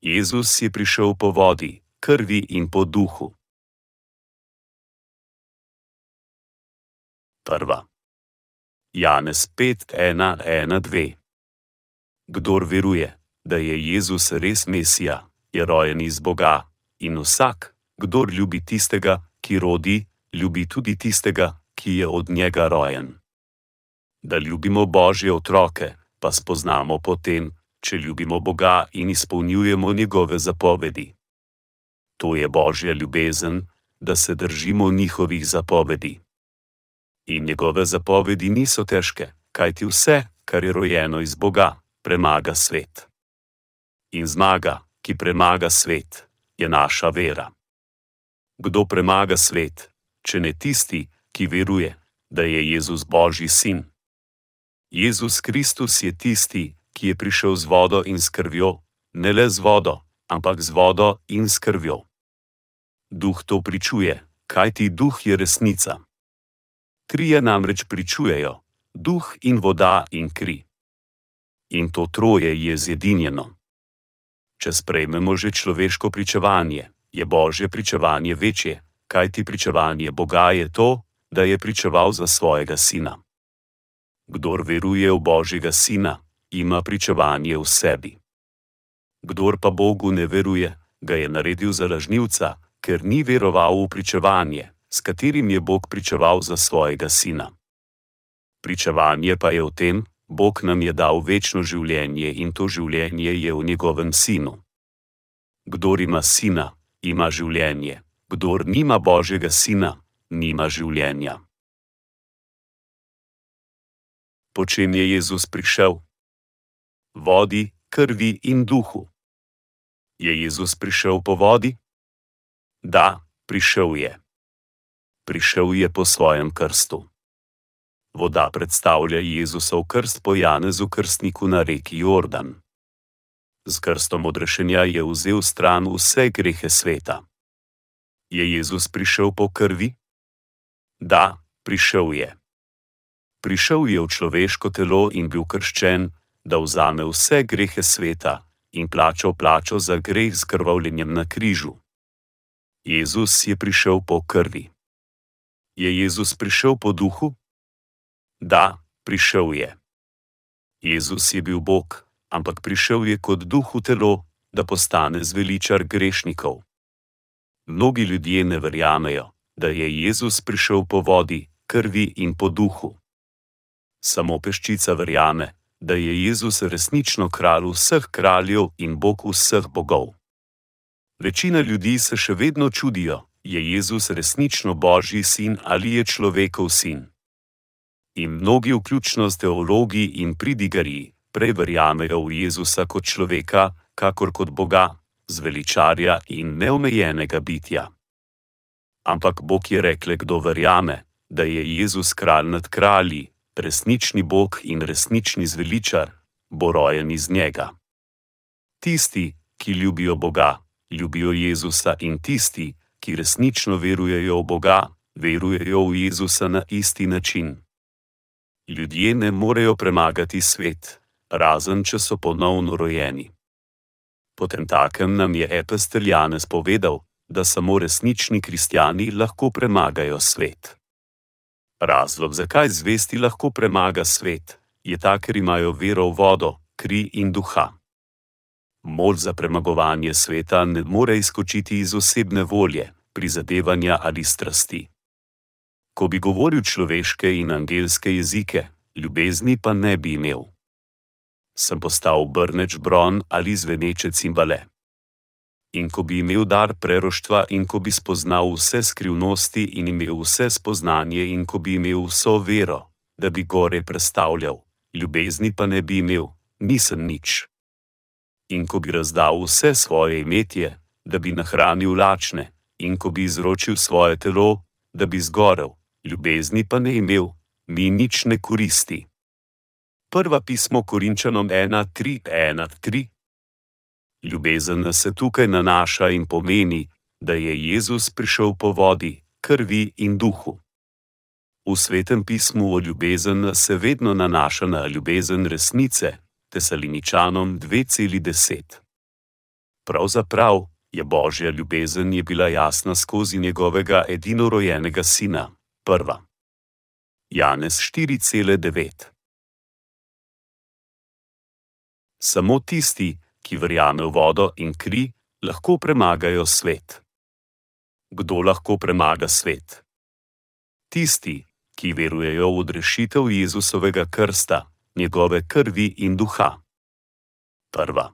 Jezus je prišel po vodi, krvi in po duhu. Prva. Janez 5:1:1:2 Kdor veruje, da je Jezus res Mesija, je rojen iz Boga, in vsak, kdor ljubi tistega, ki rodi, ljubi tudi tistega, ki je od njega rojen. Da ljubimo Božje otroke, pa spoznamo potem, če ljubimo Boga in izpolnjujemo njegove zapovedi. To je Božja ljubezen, da se držimo njihovih zapovedi. In njegove zapovedi niso težke, kajti vse, kar je rojeno iz Boga, premaga svet. In zmaga, ki premaga svet, je naša vera. Kdo premaga svet, če ne tisti, ki veruje, da je Jezus Božji sin? Jezus Kristus je tisti, ki je prišel z vodo in s krvjo, ne le z vodo, ampak z vodo in s krvjo. Duh to pričuje, kajti duh je resnica. Trije namreč pričujejo: duh in voda in kri. In to troje je zedinjeno. Če sprejmemo že človeško pričevanje, je božje pričevanje večje, kajti pričevanje Boga je to, da je pričeval za svojega sina. Kdor veruje v božjega sina, ima pričevanje v sebi. Kdor pa Bogu ne veruje, ga je naredil za lažnivca, ker ni veroval v pričevanje, s katerim je Bog pričeval za svojega sina. Pričevanje pa je v tem, Bog nam je dal večno življenje in to življenje je v njegovem sinu. Kdor ima sina, ima življenje, kdor nima Božjega sina, nima življenja. Po čem je Jezus prišel? Vodi, krvi in duhu. Je Jezus prišel po vodi? Da, prišel je. Prišel je po svojem krstu. Voda predstavlja Jezusov krst po Janezu krstniku na reki Jordan. Z krstom odrešenja je vzel stran vse grehe sveta. Je Jezus prišel po krvi? Da, prišel je. Prišel je v človeško telo in bil krščen, da vzame vse grehe sveta in plačal plačo za greh z krvavljenjem na križu. Jezus je prišel po krvi. Je Jezus prišel po duhu? Da, prišel je. Jezus je bil Bog, ampak prišel je kot duh v telo, da postane zveličar grešnikov. Mnogi ljudje ne verjamejo, da je Jezus prišel po vodi, krvi in po duhu. Samo peščica verjame, da je Jezus resnično kralj vseh kraljev in Bog vseh bogov. Večina ljudi se še vedno čudijo, je Jezus resnično Božji sin ali je človekov sin in mnogi, vključno s teologi in pridigarji, prej verjamejo v Jezusa kot človeka, kakor kot Boga, zveličarja in neomejenega bitja. Ampak Bog je rekel, kdo verjame, da je Jezus kralj nad kralji, resnični Bog in resnični zveličar, bo rojen iz njega. Tisti, ki ljubijo Boga, ljubijo Jezusa in tisti, ki resnično verujejo v Boga, verujejo v Jezusa na isti način ljudje ne morejo premagati svet, razen če so ponovno rojeni. Potem takem nam je Epestel Janez povedal, da samo resnični kristijani lahko premagajo svet. Razlog, zakaj zvesti lahko premaga svet, je ta, ker imajo vero v vodo, kri in duha. Moč za premagovanje sveta ne more izkočiti iz osebne volje, prizadevanja ali strasti ko bi govoril človeške in angelske jezike, ljubezni pa ne bi imel. Sem postal brneč bron ali zveneče cimbale. In ko bi imel dar preroštva, in ko bi spoznal vse skrivnosti, in imel vse spoznanje, in ko bi imel vso vero, da bi gore predstavljal, ljubezni pa ne bi imel, nisem nič. In ko bi razdal vse svoje imetje, da bi nahranil lačne, in ko bi izročil svoje telo, da bi zgorel, ljubezni pa ne imel, mi nič ne koristi. Prva pismo Korinčanom 1:3:1:3 Ljubezen se tukaj nanaša in pomeni, da je Jezus prišel po vodi, krvi in duhu. V svetem pismu o ljubezen se vedno nanaša na ljubezen resnice, tesaliničanom 2,10. Pravzaprav je božja ljubezen je bila jasna skozi njegovega edinorojenega sina, prva. Janez 4,9 Samo tisti, ki verjame v vodo in kri, lahko premagajo svet. Kdo lahko premaga svet? Tisti, ki verujejo v odrešitev Jezusovega krsta, njegove krvi in duha. Prva.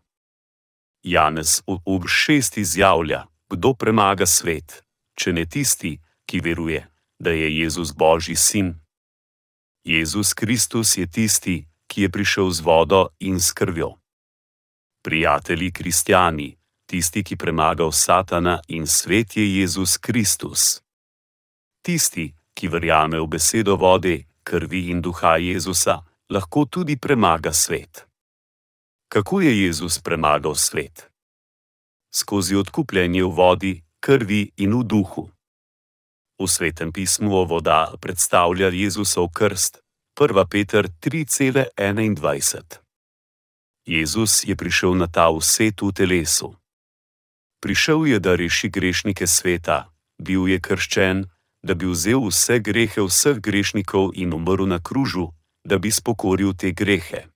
Janez v šest izjavlja, kdo premaga svet, če ne tisti, ki veruje, da je Jezus Božji sin. Jezus Kristus je tisti, ki je prišel z vodo in s krvjo. Prijatelji kristijani, tisti, ki premagal Satana in svet je Jezus Kristus. Tisti, ki verjame v besedo vode, krvi in duha Jezusa, lahko tudi premaga svet. Kako je Jezus premagal svet? Skozi odkupljenje v vodi, krvi in v duhu. V svetem pismu o voda predstavlja Jezusov krst, 1. Peter 3,21. Jezus je prišel na ta vset v telesu. Prišel je, da reši grešnike sveta, bil je krščen, da bi vzel vse grehe vseh grešnikov in umrl na kružu, da bi spokoril te grehe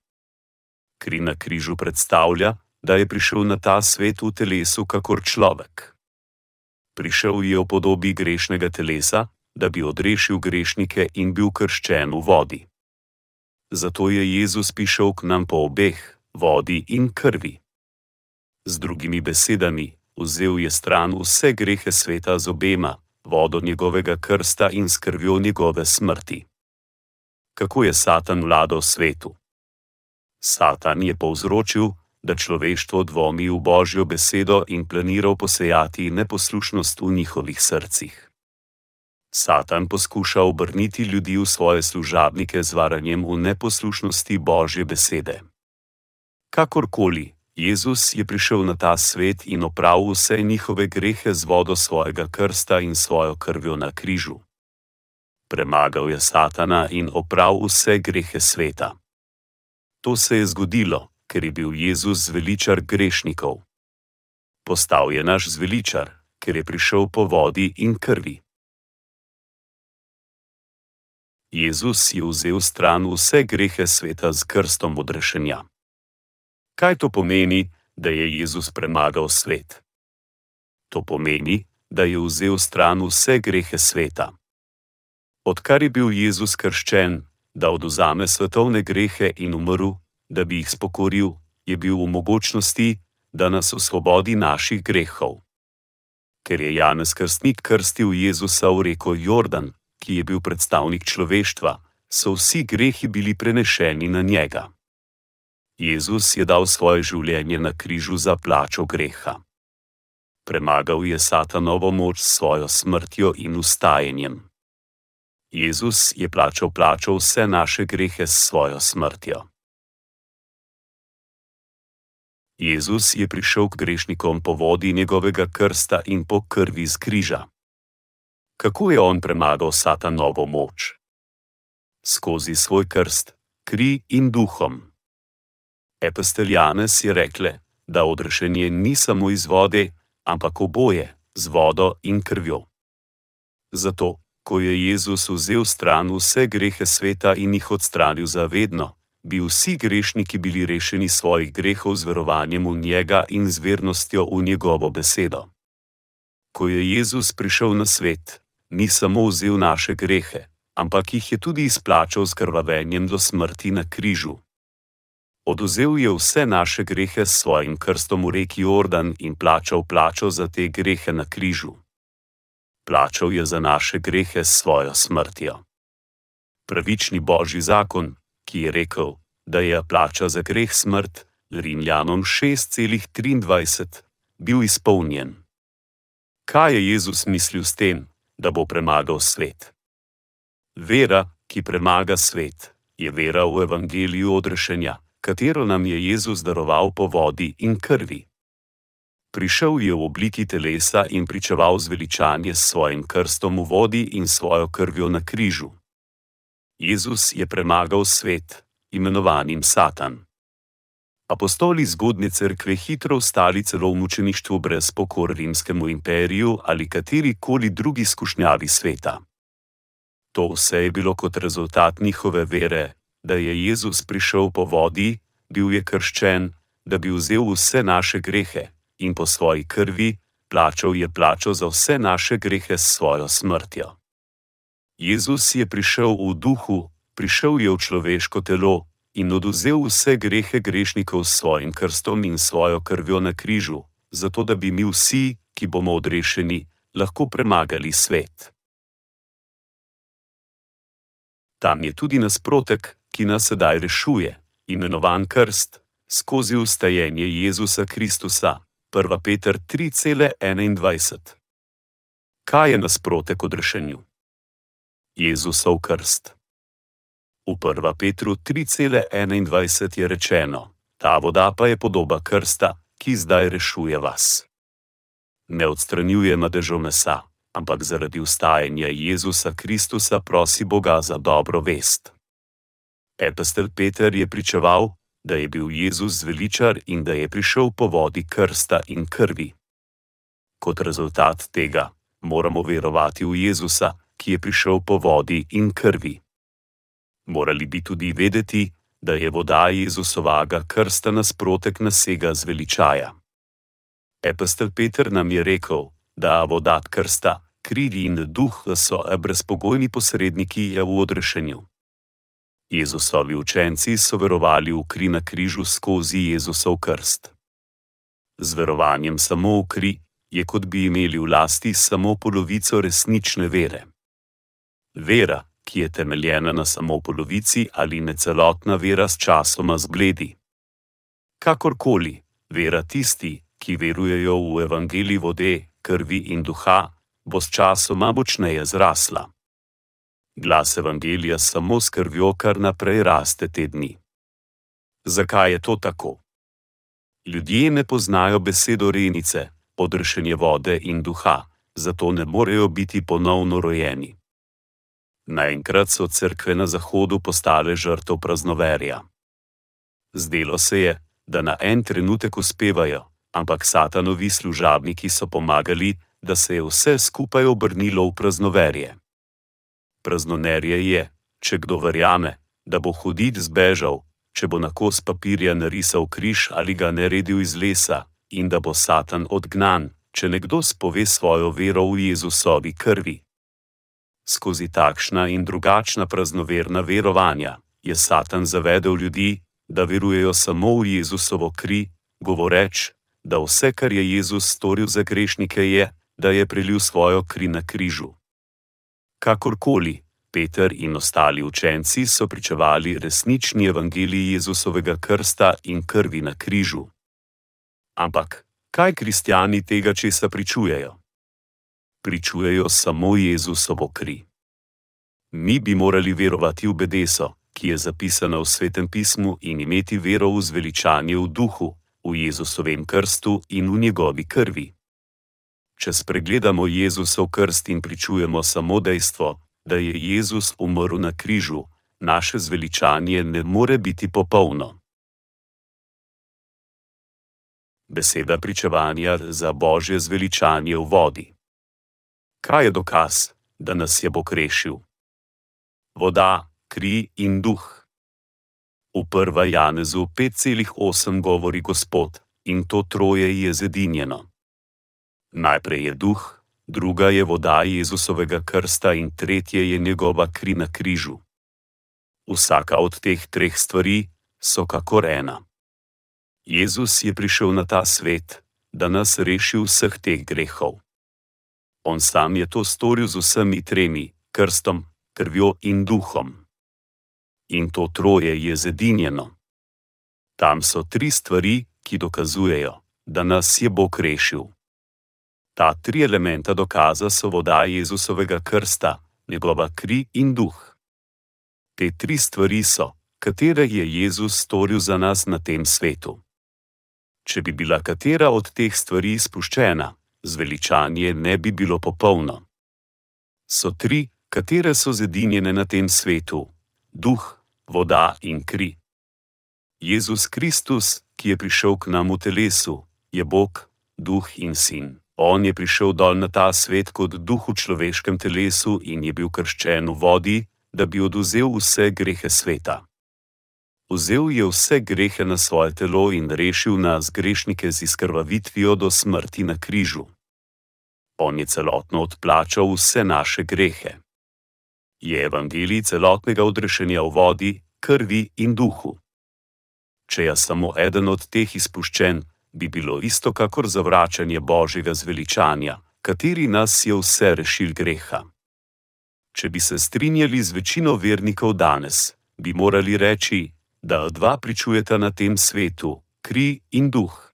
kri na križu predstavlja, da je prišel na ta svet v telesu kakor človek. Prišel je v podobi grešnega telesa, da bi odrešil grešnike in bil krščen v vodi. Zato je Jezus prišel k nam po obeh, vodi in krvi. Z drugimi besedami, vzel je stran vse grehe sveta z obema, vodo njegovega krsta in s krvjo njegove smrti. Kako je Satan vladal svetu? Satan je povzročil, da človeštvo dvomi v božjo besedo in planiral posejati neposlušnost v njihovih srcih. Satan poskuša obrniti ljudi v svoje služabnike z varanjem v neposlušnosti božje besede. Kakorkoli, Jezus je prišel na ta svet in opravil vse njihove grehe z vodo svojega krsta in svojo krvjo na križu. Premagal je Satana in opravil vse grehe sveta. To se je zgodilo, ker je bil Jezus zveličar grešnikov. Postal je naš zveličar, ker je prišel po vodi in krvi. Jezus je vzel stran vse grehe sveta z krstom odrešenja. Kaj to pomeni, da je Jezus premagal svet? To pomeni, da je vzel stran vse grehe sveta. Odkar je bil Jezus krščen, da oduzame svetovne grehe in umrl, da bi jih spokoril, je bil v mogočnosti, da nas osvobodi naših grehov. Ker je Janez Krstnik krstil Jezusa v reko Jordan, ki je bil predstavnik človeštva, so vsi grehi bili prenešeni na njega. Jezus je dal svoje življenje na križu za plačo greha. Premagal je satanovo moč s svojo smrtjo in ustajenjem. Jezus je plačal plačo vse naše grehe s svojo smrtjo. Jezus je prišel k grešnikom po vodi njegovega krsta in po krvi z križa. Kako je on premagal satanovo moč? Skozi svoj krst, kri in duhom. Epistel Janez je rekle, da odrešenje ni samo iz vode, ampak oboje, z vodo in krvjo. Zato ko je Jezus vzel stran vse grehe sveta in jih odstranil za vedno, bi vsi grešniki bili rešeni svojih grehov z verovanjem v njega in z vernostjo v njegovo besedo. Ko je Jezus prišel na svet, ni samo vzel naše grehe, ampak jih je tudi izplačal s krvavenjem do smrti na križu. Oduzel je vse naše grehe s svojim krstom v reki Jordan in plačal plačo za te grehe na križu plačal je za naše grehe s svojo smrtjo. Pravični božji zakon, ki je rekel, da je plača za greh smrt, Rimljanom 6,23, bil izpolnjen. Kaj je Jezus mislil s tem, da bo premagal svet? Vera, ki premaga svet, je vera v evangeliju odrešenja, katero nam je Jezus daroval po vodi in krvi prišel je v obliki telesa in pričeval zveličanje s svojim krstom v vodi in svojo krvjo na križu. Jezus je premagal svet, imenovanim Satan. apostoli zgodne cerkve hitro ostali celo v mučeništvu brez pokor rimskemu imperiju ali kateri koli drugi skušnjavi sveta. To vse je bilo kot rezultat njihove vere, da je Jezus prišel po vodi, bil je krščen, da bi vzel vse naše grehe in po svoji krvi plačal je plačo za vse naše grehe s svojo smrtjo. Jezus je prišel v duhu, prišel je v človeško telo in oduzel vse grehe grešnikov s svojim krstom in svojo krvjo na križu, zato da bi mi vsi, ki bomo odrešeni, lahko premagali svet. Tam je tudi nasprotek, nas sedaj rešuje, imenovan krst, skozi ustajenje Jezusa Kristusa. 1. Peter 3:21. Kaj je nasprotek odrešenju? Jezusov krst. V 1. Petru 3:21 je rečeno: Ta voda pa je podoba krsta, ki zdaj rešuje vas. Ne odstranjuje madežo mesa, ampak zaradi ustajanja Jezusa Kristusa prosi Boga za dobro vest. Epistel Peter je pričeval, da je bil Jezus zveličar in da je prišel po vodi krsta in krvi. Kot rezultat tega moramo verovati v Jezusa, ki je prišel po vodi in krvi. Morali bi tudi vedeti, da je voda Jezusovega krsta nasprotek nasega zveličaja. Epistel Peter nam je rekel, da voda krsta, krivi in duh so brezpogojni posredniki v odrešenju. Jezusovi učenci so verovali v kri na križu skozi Jezusov krst. Z verovanjem samo v kri je kot bi imeli v lasti samo polovico resnične vere. Vera, ki je temeljena na samo polovici ali ne celotna vera s časoma zbledi. Kakorkoli, vera tisti, ki verujejo v evangelij vode, krvi in duha, bo s časoma močneje zrasla glas evangelija samo s krvjo kar naprej raste te dni. Zakaj je to tako? Ljudje ne poznajo besedo renice, odrešenje vode in duha, zato ne morejo biti ponovno rojeni. Naenkrat so cerkve na zahodu postale žrtev praznoverja. Zdelo se je, da na en trenutek uspevajo, ampak satanovi služabniki so pomagali, da se je vse skupaj obrnilo v praznoverje praznonerje je, če kdo verjame, da bo hudit zbežal, če bo na kos papirja narisal križ ali ga naredil iz lesa, in da bo Satan odgnan, če nekdo spove svojo vero v Jezusovi krvi. Skozi takšna in drugačna praznoverna verovanja je Satan zavedel ljudi, da verujejo samo v Jezusovo kri, govoreč, da vse, kar je Jezus storil za grešnike, je, da je prelil svojo kri na križu. Kakorkoli, Peter in ostali učenci so pričevali resnični evangeliji Jezusovega krsta in krvi na križu. Ampak, kaj kristijani tega česa pričujejo? Pričujejo samo Jezusovo kri. Mi bi morali verovati v bedeso, ki je zapisana v svetem pismu, in imeti vero v zveličanje v duhu, v Jezusovem krstu in v njegovi krvi če spregledamo Jezusov krst in pričujemo samo dejstvo, da je Jezus umrl na križu, naše zveličanje ne more biti popolno. Beseda pričevanja za božje zveličanje v vodi. Kaj je dokaz, da nas je Bog rešil? Voda, kri in duh. V 1. Janezu 5,8 govori Gospod, in to troje je zedinjeno. Najprej je duh, druga je voda Jezusovega krsta in tretje je njegova kri na križu. Vsaka od teh treh stvari so kakor ena. Jezus je prišel na ta svet, da nas reši vseh teh grehov. On sam je to storil z vsemi tremi, krstom, krvjo in duhom. In to troje je zedinjeno. Tam so tri stvari, ki dokazujejo, da nas je Bog rešil. Ta tri elementa dokaza so voda Jezusovega krsta, njegova kri in duh. Te tri stvari so, katere je Jezus storil za nas na tem svetu. Če bi bila katera od teh stvari spuščena, zveličanje ne bi bilo popolno. So tri, katere so zedinjene na tem svetu: duh, voda in kri. Jezus Kristus, ki je prišel k nam v telesu, je Bog, duh in sin. On je prišel dol na ta svet kot duh v človeškem telesu in je bil krščen v vodi, da bi oduzel vse grehe sveta. Vzel je vse grehe na svoje telo in rešil nas grešnike z izkrvavitvijo do smrti na križu. On je celotno odplačal vse naše grehe. Je evangelij celotnega odrešenja v vodi, krvi in duhu. Če je samo eden od teh izpuščen, bi bilo isto kakor zavračanje Božjega zveličanja, kateri nas je vse rešil greha. Če bi se strinjali z večino vernikov danes, bi morali reči, da dva pričujeta na tem svetu, kri in duh.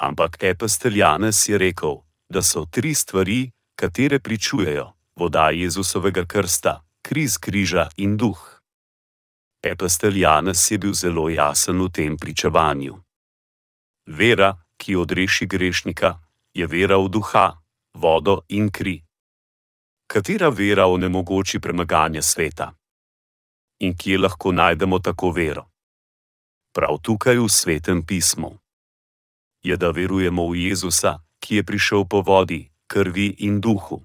Ampak epastel Janez je rekel, da so tri stvari, katere pričujejo: voda Jezusovega krsta, kriz križa in duh. Epastel Janez je bil zelo jasen v tem pričevanju. Vera, ki odreši grešnika, je vera v duha, vodo in kri. Katera vera onemogoči premaganje sveta? In kje lahko najdemo tako vero? Prav tukaj v svetem pismu. Je, da verujemo v Jezusa, ki je prišel po vodi, krvi in duhu.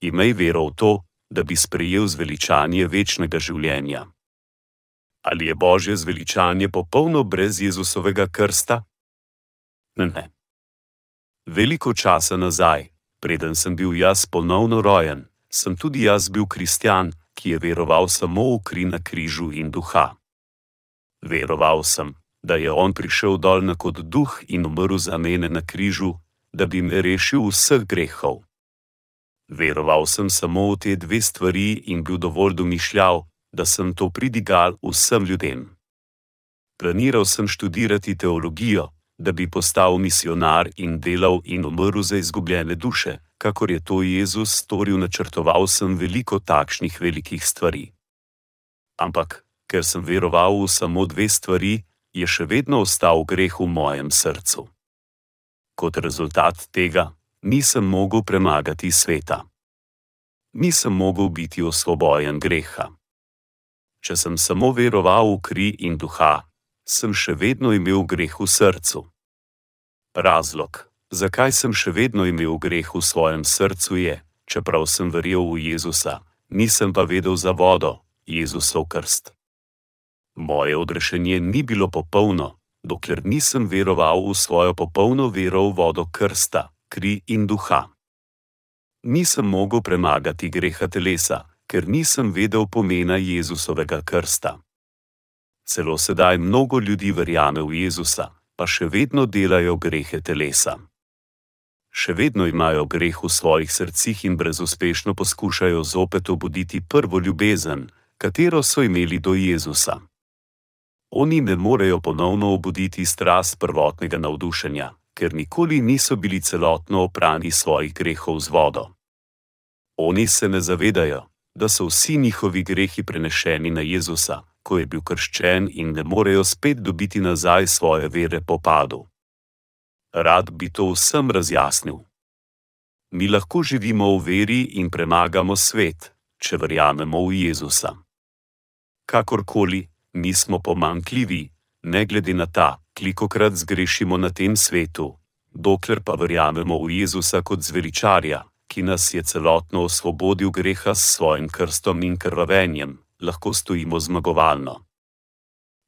Imej vero v to, da bi sprejel zveličanje večnega življenja ali je božje zveličanje popolno brez Jezusovega krsta? Ne. Veliko časa nazaj, preden sem bil jaz ponovno rojen, sem tudi jaz bil kristjan, ki je veroval samo v kri na križu in duha. Veroval sem, da je on prišel dol na kot duh in umrl za mene na križu, da bi me rešil vseh grehov. Veroval sem samo v te dve stvari in bil dovolj domišljav, da sem to pridigal vsem ljudem. Planiral sem študirati teologijo, da bi postal misionar in delal in umrl za izgubljene duše, kakor je to Jezus storil, načrtoval sem veliko takšnih velikih stvari. Ampak, ker sem veroval v samo dve stvari, je še vedno ostal greh v mojem srcu. Kot rezultat tega, nisem mogel premagati sveta. Nisem mogel biti osvobojen greha če sem samo veroval v kri in duha, sem še vedno imel greh v srcu. Razlog, zakaj sem še vedno imel greh v svojem srcu, je, čeprav sem verjel v Jezusa, nisem pa vedel za vodo, Jezusov krst. Moje odrešenje ni bilo popolno, dokler nisem veroval v svojo popolno vero v vodo krsta, kri in duha. Nisem mogel premagati greha telesa, ker nisem vedel pomena Jezusovega krsta. Celo sedaj mnogo ljudi verjame v Jezusa, pa še vedno delajo grehe telesa. Še vedno imajo greh v svojih srcih in brezuspešno poskušajo zopet obuditi prvo ljubezen, katero so imeli do Jezusa. Oni ne morejo ponovno obuditi strast prvotnega navdušenja, ker nikoli niso bili celotno oprani svojih grehov z vodo. Oni se ne zavedajo, da so vsi njihovi grehi prenešeni na Jezusa, ko je bil krščen in ne morejo spet dobiti nazaj svoje vere po padu. Rad bi to vsem razjasnil. Mi lahko živimo v veri in premagamo svet, če verjamemo v Jezusa. Kakorkoli, mi smo pomankljivi, ne glede na ta, kolikokrat zgrešimo na tem svetu, dokler pa verjamemo v Jezusa kot zveličarja, ki nas je celotno osvobodil greha s svojim krstom in krvavenjem, lahko stojimo zmagovalno.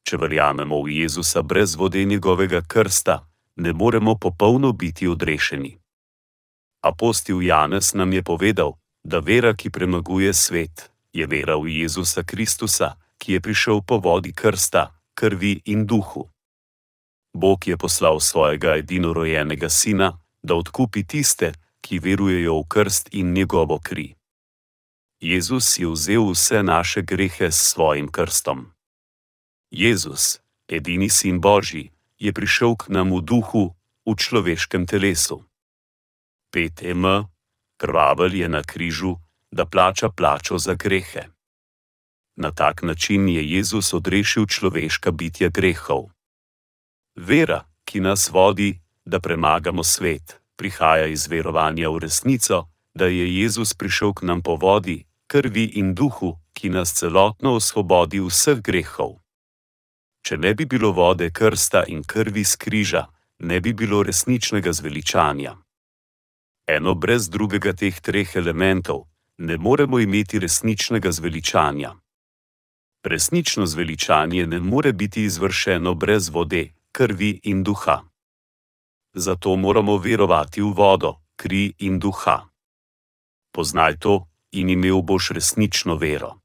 Če verjamemo v Jezusa brez vode njegovega krsta, ne moremo popolno biti odrešeni. Apostil Janez nam je povedal, da vera, ki premaguje svet, je vera v Jezusa Kristusa, ki je prišel po vodi krsta, krvi in duhu. Bog je poslal svojega edinorojenega sina, da odkupi tiste, ki verujejo v krst in njegovo kri. Jezus je vzel vse naše grehe s svojim krstom. Jezus, edini sin Božji, je prišel k nam v duhu, v človeškem telesu. 5M, krvavel je na križu, da plača plačo za grehe. Na tak način je Jezus odrešil človeška bitja grehov. Vera, ki nas vodi, da premagamo svet, prihaja iz verovanja v resnico, da je Jezus prišel k nam po vodi, krvi in duhu, ki nas celotno osvobodi vseh grehov. Če ne bi bilo vode krsta in krvi z križa, ne bi bilo resničnega zveličanja. Eno brez drugega teh treh elementov ne moremo imeti resničnega zveličanja. Resnično zveličanje ne more biti izvršeno brez vode, krvi in duha. Zato moramo verovati v vodo, kri in duha. Poznaj to in imel boš resnično vero.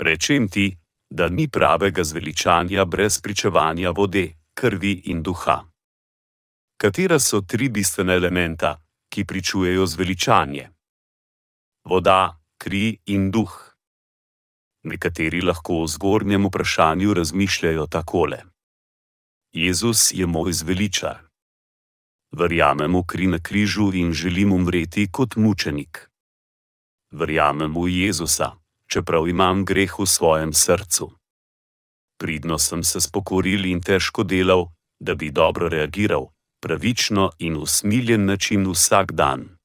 Rečem ti, da ni pravega zveličanja brez pričevanja vode, krvi in duha. Katera so tri bistvene elementa, ki pričujejo zveličanje? Voda, kri in duh. Nekateri lahko o zgornjem vprašanju razmišljajo takole: Jezus je moj zveličar. Verjamem v kri na križu in želim umreti kot mučenik. Verjamem v Jezusa, čeprav imam greh v svojem srcu. Pridno sem se spokoril in težko delal, da bi dobro reagiral, pravično in usmiljen način vsak dan.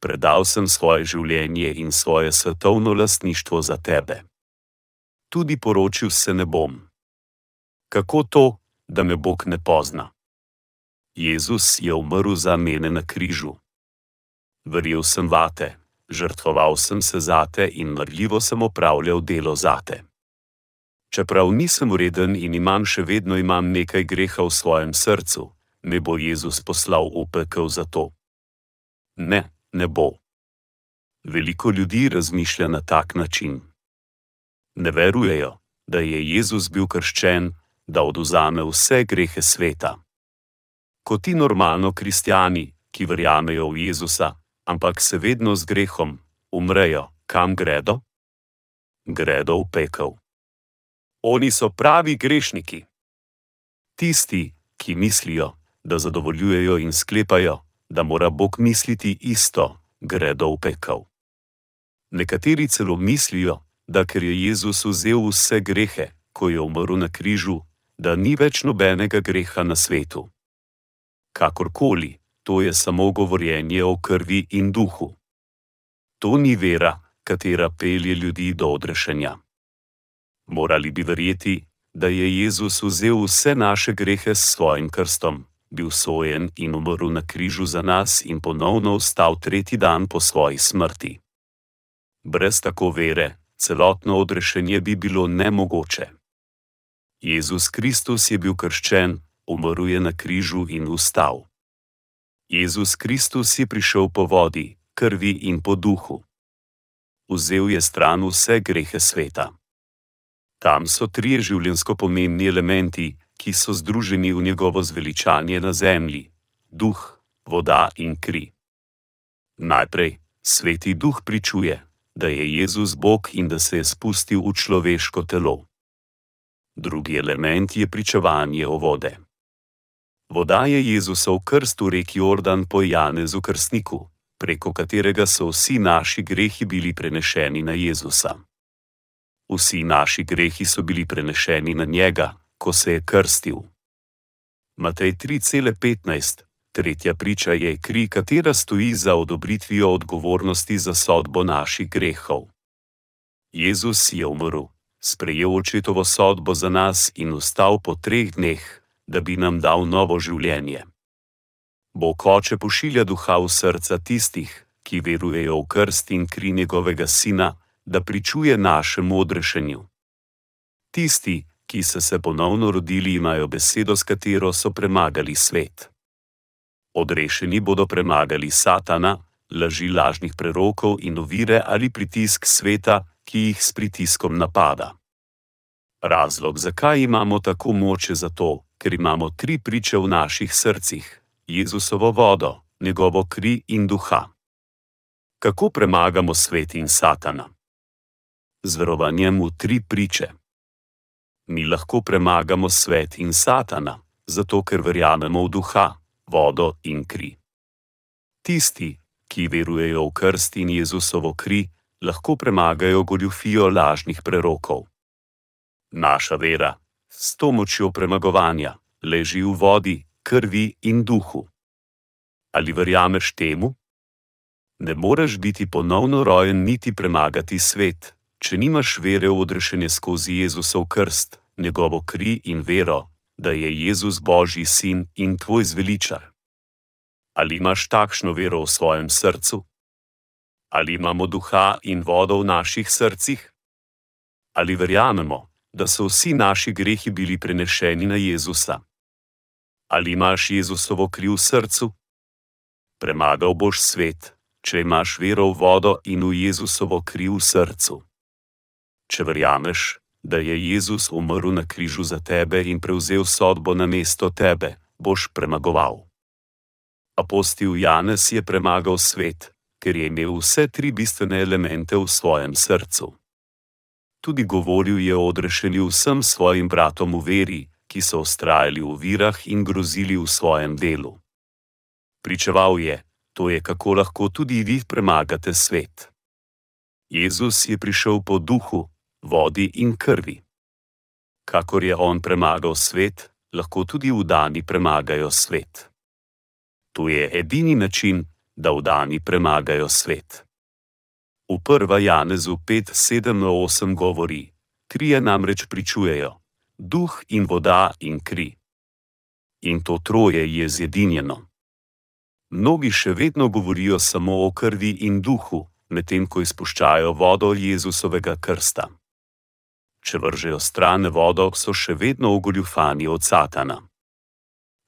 Predal sem svoje življenje in svoje svetovno lastništvo za tebe. Tudi poročil se ne bom. Kako to, da me Bog ne pozna? Jezus je umrl za mene na križu. Verjel sem vate, žrtvoval sem se zate in marljivo sem opravljal delo zate. Čeprav nisem ureden in imam še vedno imam nekaj greha v svojem srcu, me bo Jezus poslal v pekel za to. Ne, ne bo. Veliko ljudi razmišlja na tak način. Ne verujejo, da je Jezus bil krščen, da oduzame vse grehe sveta. Kot ti normalno kristijani, ki verjamejo v Jezusa, ampak se vedno z grehom, umrejo, kam gredo? Gredo v pekel. Oni so pravi grešniki. Tisti, ki mislijo, da zadovoljujejo in sklepajo, da mora Bog misliti isto, gredo v pekel. Nekateri celo mislijo, da ker je Jezus vzel vse grehe, ko je umrl na križu, da ni več nobenega greha na svetu. Kakorkoli, to je samo govorjenje o krvi in duhu. To ni vera, katera pelje ljudi do odrešenja. Morali bi verjeti, da je Jezus vzel vse naše grehe s svojim krstom, bil sojen in umrl na križu za nas in ponovno vstal tretji dan po svoji smrti. Brez tako vere, celotno odrešenje bi bilo nemogoče. Jezus Kristus je bil krščen, umrl je na križu in vstal. Jezus Kristus je prišel po vodi, krvi in po duhu. Vzel je stran vse grehe sveta. Tam so trije življensko pomembni elementi, ki so združeni v njegovo zveličanje na zemlji: duh, voda in kri. Najprej, sveti duh pričuje, da je Jezus Bog in da se je spustil v človeško telo. Drugi element je pričevanje o vode. Voda je Jezusov krst v reki Jordan po Janezu krstniku, preko katerega so vsi naši grehi bili prenešeni na Jezusa. Vsi naši grehi so bili prenešeni na njega, ko se je krstil. Matej 3,15, tretja priča je kri, katera stoji za odobritvijo odgovornosti za sodbo naših grehov. Jezus je umrl, sprejel očetovo sodbo za nas in vstal po treh dneh, da bi nam dal novo življenje. Bog oče pošilja duha v srca tistih, ki verujejo v krst in kri njegovega sina, da pričuje našemu odrešenju. Tisti, ki so se ponovno rodili, imajo besedo, s katero so premagali svet. Odrešeni bodo premagali Satana, laži lažnih prerokov in ovire ali pritisk sveta, ki jih s pritiskom napada. Razlog, zakaj imamo tako moče, je zato, ker imamo tri priče v naših srcih: Jezusovo vodo, njegovo kri in duha. Kako premagamo svet in Satana? Z verovanjem v tri priče. Mi lahko premagamo svet in Satana, zato ker verjamemo v duha, vodo in kri. Tisti, ki verujejo v krst in Jezusovo kri, lahko premagajo goljufijo lažnih prerokov. Naša vera, s to močjo premagovanja, leži v vodi, krvi in duhu. Ali verjameš temu? Ne moreš biti ponovno rojen, niti premagati svet, če nimaš vere v odrešenje skozi Jezusov krst, njegovo kri in vero, da je Jezus Božji sin in tvoj zveličar. Ali imaš takšno vero v svojem srcu? Ali imamo duha in vodo v naših srcih? Ali verjamemo, da so vsi naši grehi bili prenešeni na Jezusa? Ali imaš Jezusovo kri v srcu? Premagal boš svet, če imaš vero v vodo in v Jezusovo kri v srcu. Če verjameš, da je Jezus umrl na križu za tebe in prevzel sodbo na mesto tebe, boš premagoval. Apostil Janez je premagal svet, ker je imel vse tri bistvene elemente v svojem srcu. Tudi govoril je o odrešenju vsem svojim bratom v veri, ki so ustrajali v virah in grozili v svojem delu. Pričeval je, to je kako lahko tudi vi premagate svet. Jezus je prišel po duhu, vodi in krvi. Kakor je on premagal svet, lahko tudi vdani premagajo svet. To je edini način, da vdani premagajo svet. V 1. Janezu 5:7-8 govori: Trije namreč pričujejo: duh in voda in kri. In to troje je zjedinjeno. Mnogi še vedno govorijo samo o krvi in duhu, medtem ko izpuščajo vodo Jezusovega krsta če vržejo stran vodo, so še vedno ogoljufani od Satana.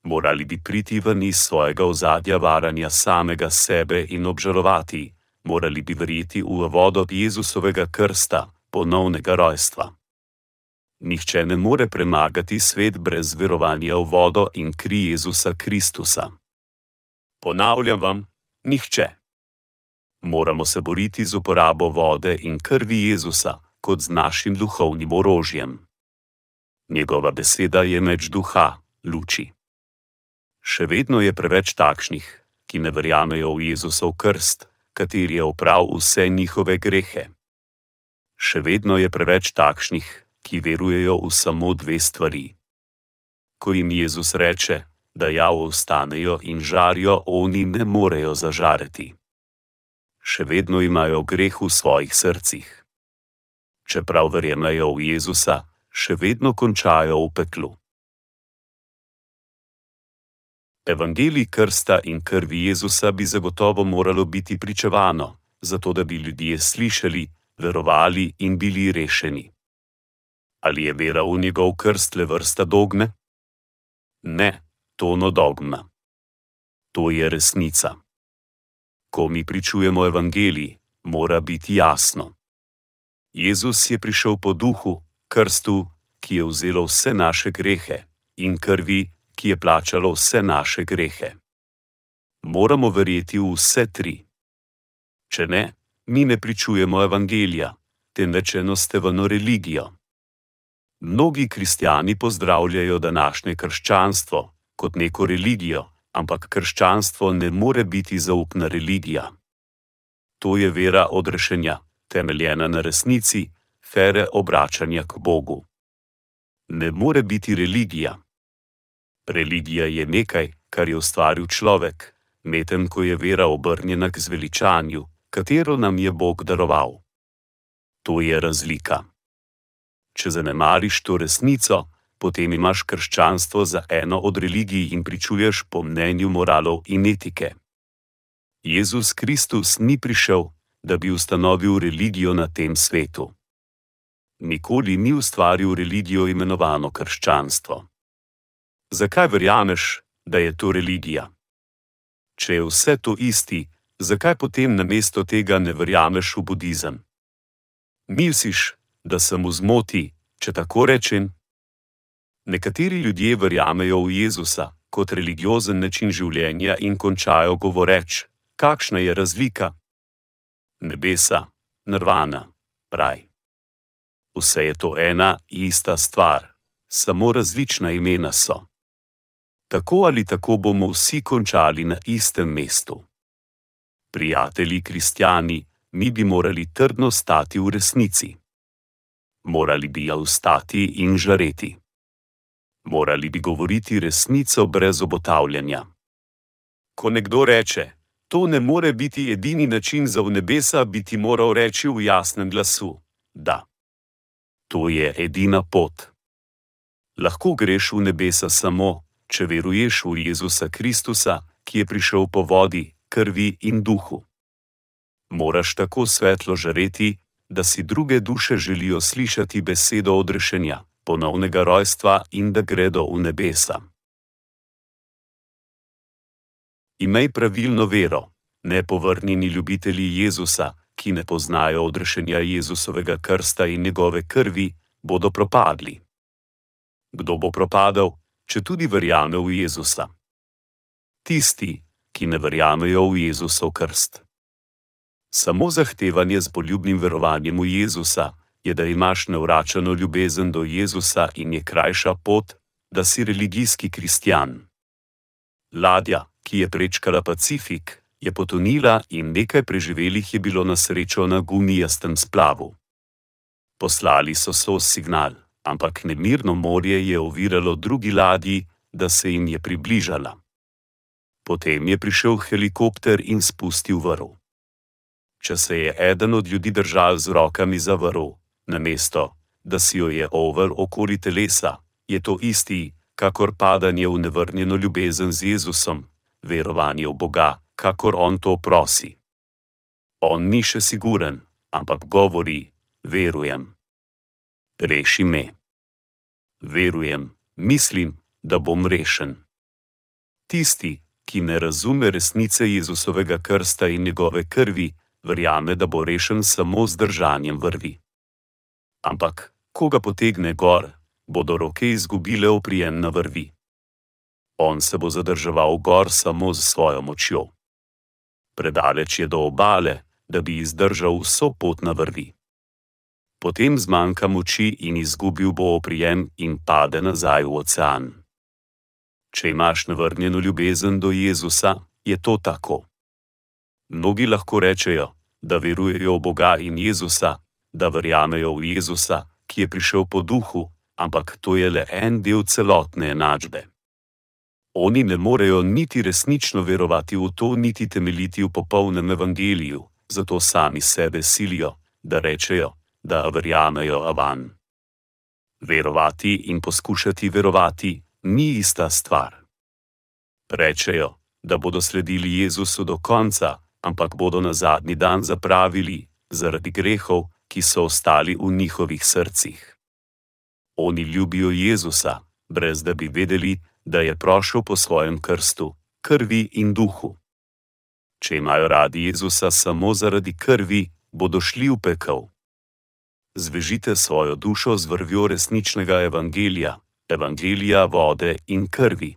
Morali bi priti ven iz svojega ozadja varanja samega sebe in obžalovati, morali bi verjeti v vodo Jezusovega krsta, ponovnega rojstva. Nihče ne more premagati svet brez verovanja v vodo in kri Jezusa Kristusa. Ponavljam vam, nihče. Moramo se boriti z uporabo vode in krvi Jezusa, kot z našim duhovnim orožjem. Njegova beseda je meč duha, luči. Še vedno je preveč takšnih, ki ne verjamejo v Jezusov krst, kateri je oprav vse njihove grehe. Še vedno je preveč takšnih, ki verujejo v samo dve stvari. Ko jim Jezus reče, da javo ostanejo in žarijo, oni ne morejo zažareti. Še vedno imajo greh v svojih srcih čeprav verjemajo v Jezusa, še vedno končajo v peklu. Evangelij krsta in krvi Jezusa bi zagotovo moralo biti pričevano, zato da bi ljudje slišali, verovali in bili rešeni. Ali je vera v njegov krst le vrsta dogme? Ne, to no dogma. To je resnica. Ko mi pričujemo evangelij, mora biti jasno. Jezus je prišel po duhu, krstu, ki je vzelo vse naše grehe, in krvi, ki je plačalo vse naše grehe. Moramo verjeti v vse tri. Če ne, mi ne pričujemo evangelija, temveč enostavno religijo. Mnogi kristijani pozdravljajo današnje krščanstvo kot neko religijo, ampak krščanstvo ne more biti zaupna religija. To je vera odrešenja temeljena na resnici, fere obračanja k Bogu. Ne more biti religija. Religija je nekaj, kar je ustvaril človek, medtem ko je vera obrnjena k zveličanju, katero nam je Bog daroval. To je razlika. Če zanemariš to resnico, potem imaš krščanstvo za eno od religij in pričuješ po mnenju moralov in etike. Jezus Kristus ni prišel, da bi ustanovil religijo na tem svetu. Nikoli ni ustvaril religijo imenovano krščanstvo. Zakaj verjameš, da je to religija? Če je vse to isti, zakaj potem namesto tega ne verjameš v budizem? Misliš, da sem v zmoti, če tako rečem? Nekateri ljudje verjamejo v Jezusa kot religiozen način življenja in končajo govoreč: Kakšna je razlika? nebesa, nirvana, raj. Vse je to ena ista stvar, samo različna imena so. Tako ali tako bomo vsi končali na istem mestu. Prijatelji kristijani, mi bi morali trdno stati v resnici. Morali bi jo ustati in žareti. Morali bi govoriti resnico brez obotavljanja. Ko nekdo reče: To ne more biti edini način za v nebesa, bi ti moral reči v jasnem glasu: Da. To je edina pot. Lahko greš v nebesa samo, če veruješ v Jezusa Kristusa, ki je prišel po vodi, krvi in duhu. Moraš tako svetlo žareti, da si druge duše želijo slišati besedo odrešenja, ponovnega rojstva in da gredo v nebesa. Imej pravilno vero, nepovrnjeni ljubitelji Jezusa, ki ne poznajo odrešenja Jezusovega krsta in njegove krvi, bodo propadli. Kdo bo propadel, če tudi verjame v Jezusa? Tisti, ki ne verjamejo v Jezusov krst. Samo zahtevanje z poljubnim verovanjem v Jezusa je, da imaš nevračeno ljubezen do Jezusa in je krajša pot, da si religijski kristjan. Ladja, ki je prečkala Pacifik, je potonila in nekaj preživelih je bilo na srečo na gumijastem splavu. Poslali so so signal, ampak nemirno morje je oviralo drugi ladji, da se jim je približala. Potem je prišel helikopter in spustil vrv če se je eden od ljudi držal z rokami za vrv, namesto da si jo je over okoli telesa, je to isti, kakor padanje v nevrnjeno ljubezen z Jezusom, verovanje v Boga, kakor on to prosi. On ni še siguren, ampak govori: Verujem. Reši me. Verujem, mislim, da bom rešen. Tisti, ki ne razume resnice Jezusovega krsta in njegove krvi, verjame, da bo rešen samo z držanjem vrvi. Ampak, ko ga potegne gor, bodo roke izgubile oprijem na vrvi. On se bo zadrževal gor samo z svojo močjo. Predaleč je do obale, da bi izdržal vso pot na vrvi. Potem zmanjka moči in izgubil bo oprijem in pade nazaj v ocean. Če imaš navrnjeno ljubezen do Jezusa, je to tako. Mnogi lahko rečejo, da verujejo v Boga in Jezusa, da verjamejo v Jezusa, ki je prišel po duhu, ampak to je le en del celotne enačbe. Oni ne morejo niti resnično verovati v to, niti temeljiti v popolnem evangeliju, zato sami sebe silijo, da rečejo, da verjamejo avan. Verovati in poskušati verovati ni ista stvar. Rečejo, da bodo sledili Jezusu do konca, ampak bodo na zadnji dan zapravili zaradi grehov, ki so ostali v njihovih srcih. Oni ljubijo Jezusa, brez da bi vedeli, da je prošel po svojem krstu, krvi in duhu. Če imajo radi Jezusa samo zaradi krvi, bodo šli v pekel. Zvežite svojo dušo z vrvjo resničnega evangelija, evangelija vode in krvi.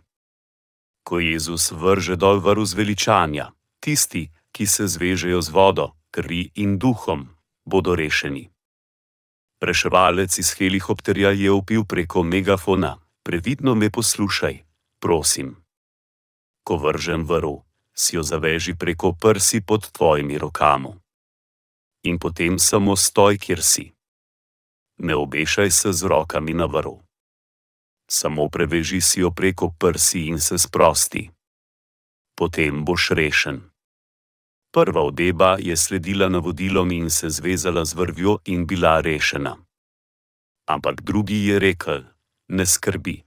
Ko Jezus vrže dol vrv zveličanja, tisti, ki se zvežejo z vodo, krvi in duhom, bodo rešeni. Reševalec iz helikopterja je upil preko megafona: Previdno me poslušaj, prosim. Ko vržem vrv, si jo zaveži preko prsi pod tvojimi rokami. In potem samo stoj, kjer si. Ne obešaj se z rokami na vrv. Samo preveži si jo preko prsi in se sprosti. Potem boš rešen. Prva odeba je sledila navodilom in se zvezala z vrvjo in bila rešena. Ampak drugi je rekel: Ne skrbi.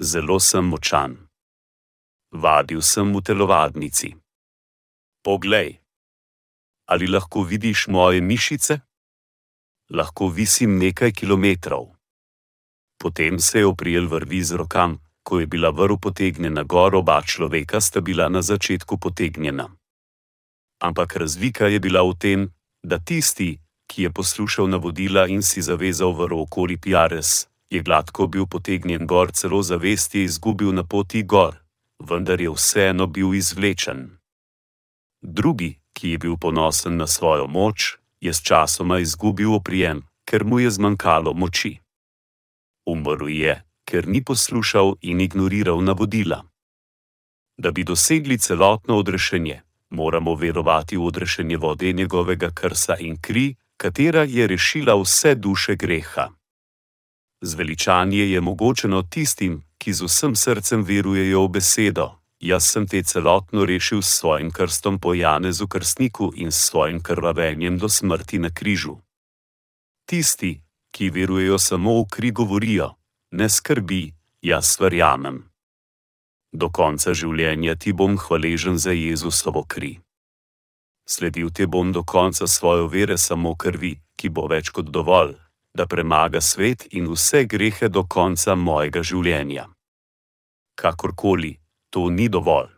Zelo sem močan. Vadil sem v telovadnici. Poglej, ali lahko vidiš moje mišice? Lahko visim nekaj kilometrov. Potem se je oprijel vrvi z rokam, ko je bila vrv potegnjena gor, oba človeka sta bila na začetku potegnjena ampak razlika je bila v tem, da tisti, ki je poslušal navodila in si zavezal v okoli Piares, je gladko bil potegnjen gor, celo zavest je izgubil na poti gor, vendar je vseeno bil izvlečen. Drugi, ki je bil ponosen na svojo moč, je sčasoma izgubil oprijem, ker mu je zmanjkalo moči. Umrl je, ker ni poslušal in ignoriral navodila. Da bi dosegli celotno odrešenje, moramo verovati v odrešenje vode njegovega krsa in kri, katera je rešila vse duše greha. Zveličanje je mogočeno tistim, ki z vsem srcem verujejo v besedo: Jaz sem te celotno rešil s svojim krstom po Janezu krstniku in s svojim krvavenjem do smrti na križu. Tisti, ki verujejo samo v kri, govorijo: Ne skrbi, jaz verjamem. Do konca življenja ti bom hvaležen za Jezusovo kri. Sledil te bom do konca svoje vere samo krvi, ki bo več kot dovolj, da premaga svet in vse grehe do konca mojega življenja. Kakorkoli, to ni dovolj.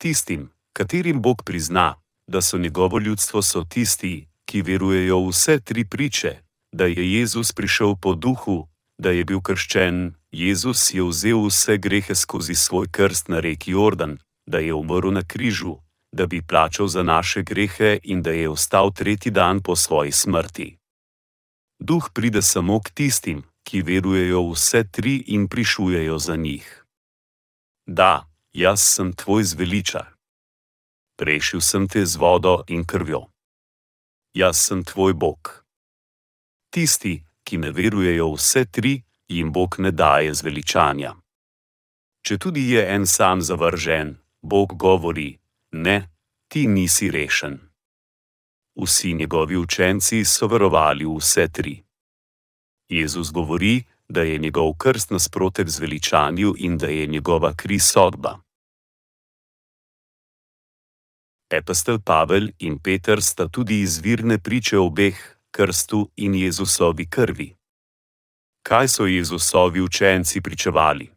Tistim, katerim Bog prizna, da so njegovo ljudstvo, so tisti, ki verujejo v vse tri priče, da je Jezus prišel po duhu, da je bil krščen, Jezus je vzel vse grehe skozi svoj krst na reki Jordan, da je umrl na križu, da bi plačal za naše grehe in da je ostal tretji dan po svoji smrti. Duh pride samo k tistim, ki verujejo vse tri in prišujejo za njih. Da, jaz sem tvoj zveličar. Rešil sem te z vodo in krvjo. Jaz sem tvoj Bog. Tisti, ki ne verujejo vse tri, jim Bog ne daje zveličanja. Če tudi je en sam zavržen, Bog govori: Ne, ti nisi rešen. Vsi njegovi učenci so verovali v vse tri. Jezus govori, da je njegov krst nasprotek zveličanju in da je njegova kri sodba. Epistel Pavel in Peter sta tudi izvirne priče obeh, krstu in Jezusovi krvi. Kaj so Jezusovi učenci pričevali?